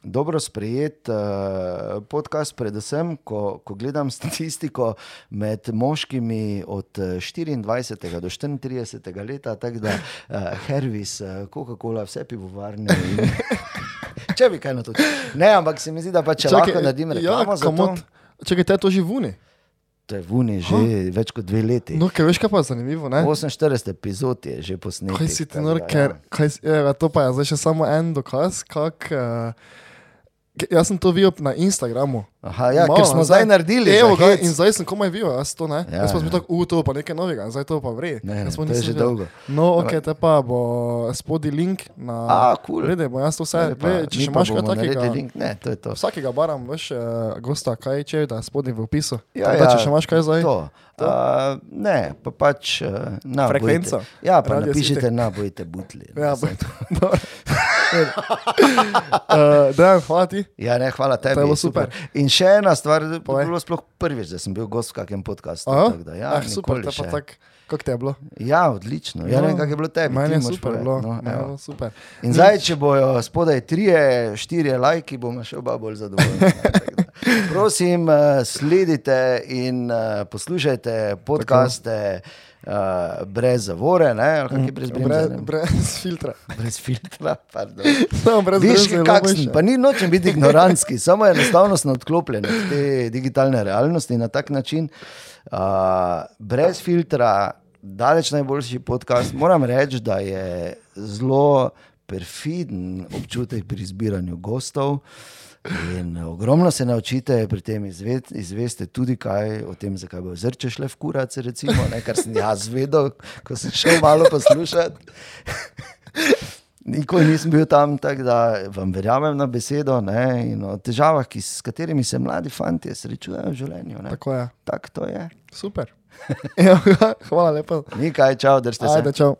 dobro sprejet uh, podcast, predvsem, ko, ko gledam statistiko med moškimi od eh, 24 do 34 leta, tako da uh, Hervis, Coca-Cola, vse pivovarne. In... Če bi kaj na to. Ne, ampak se mi zdi, da pa če lahko naredim reklamo za to. Čakaj, te to že vuni. To je vuni že Ha? več kot dve leti. No, kaj veš, kaj pa je zanimivo, ne? 48 epizod je že posnetek. Kaj si ti da, ker, ja. kaj, evo, to pa je zdaj še samo en dokaz, kak, uh, jaz sem to videl na Instagramu. Aha, ja, Malo ker smo zdaj naredili. Evo ga, in zdaj sem komaj videl, jaz to ne. Ja, jaz pa sem ja. tako, u, to pa nekaj novega, zdaj to pa vre. Ne, ne, to je že videl. dolgo. No, ok, te pa bo spodaj link na. A, kul. Rede, bo jaz to vse, Zdaj pa- gled, če še imaš kaj takega. link. Ne, to je to. Vsakega baram, veš, uh, gosta, kaj če, da je spodaj v opisu. Ja, Tako da, ja, če še imaš kaj zdaj. To. Uh, ne, pa pač uh, na Frekvenco. Ja, pa napišite na bojte butli. Ja, Saj bo- dobro. Uh, Dejan, hvala ti. Ja, ne, hvala tebi. To je bilo super. In še ena stvar, to je bilo sploh prvič, da sem bil gost v kakem podkastu. Tako da, Ja, ah, super, te pa tako, kako te je bilo? Ja, odlično. Ja, ne vem, kako je bilo tebi. Meni je super bilo. no, bilo super. In zdaj, če bojo spodaj trije, štirje lajki, bomo še oba bolj zadovoljni. ne, tako da. Prosim, eh, sledite in eh, poslušajte podcaste uh, brez zavore, ne, ali kak je brez Brez, bremza. brez filtra. Brez filtra, pardon. Samo brez Viš, je kakšen, boljše. pa ni nočem biti ignorantski, samo enostavno sem odklopljen od te digitalne realnosti na tak način. Uh, brez filtra, daleč najboljši podcast. Moram reči, da je zelo perfiden občutek pri izbiranju gostov. In ogromno se naučite, pri tem izve, izveste tudi kaj o tem, zakaj bo zrče šle v kurac, recimo, ne, kar sem jaz vedel, ko sem šel malo poslušati. Nikoli nisem bil tam, tako da vam verjamem na besedo ne, in o težavah, ki, s katerimi se mladi fanti srečujejo v življenju. Ne. Tako je. Tako to je. Super. Ja, hvala lepa. Ni kaj, čau, držite se. Ajde, čau.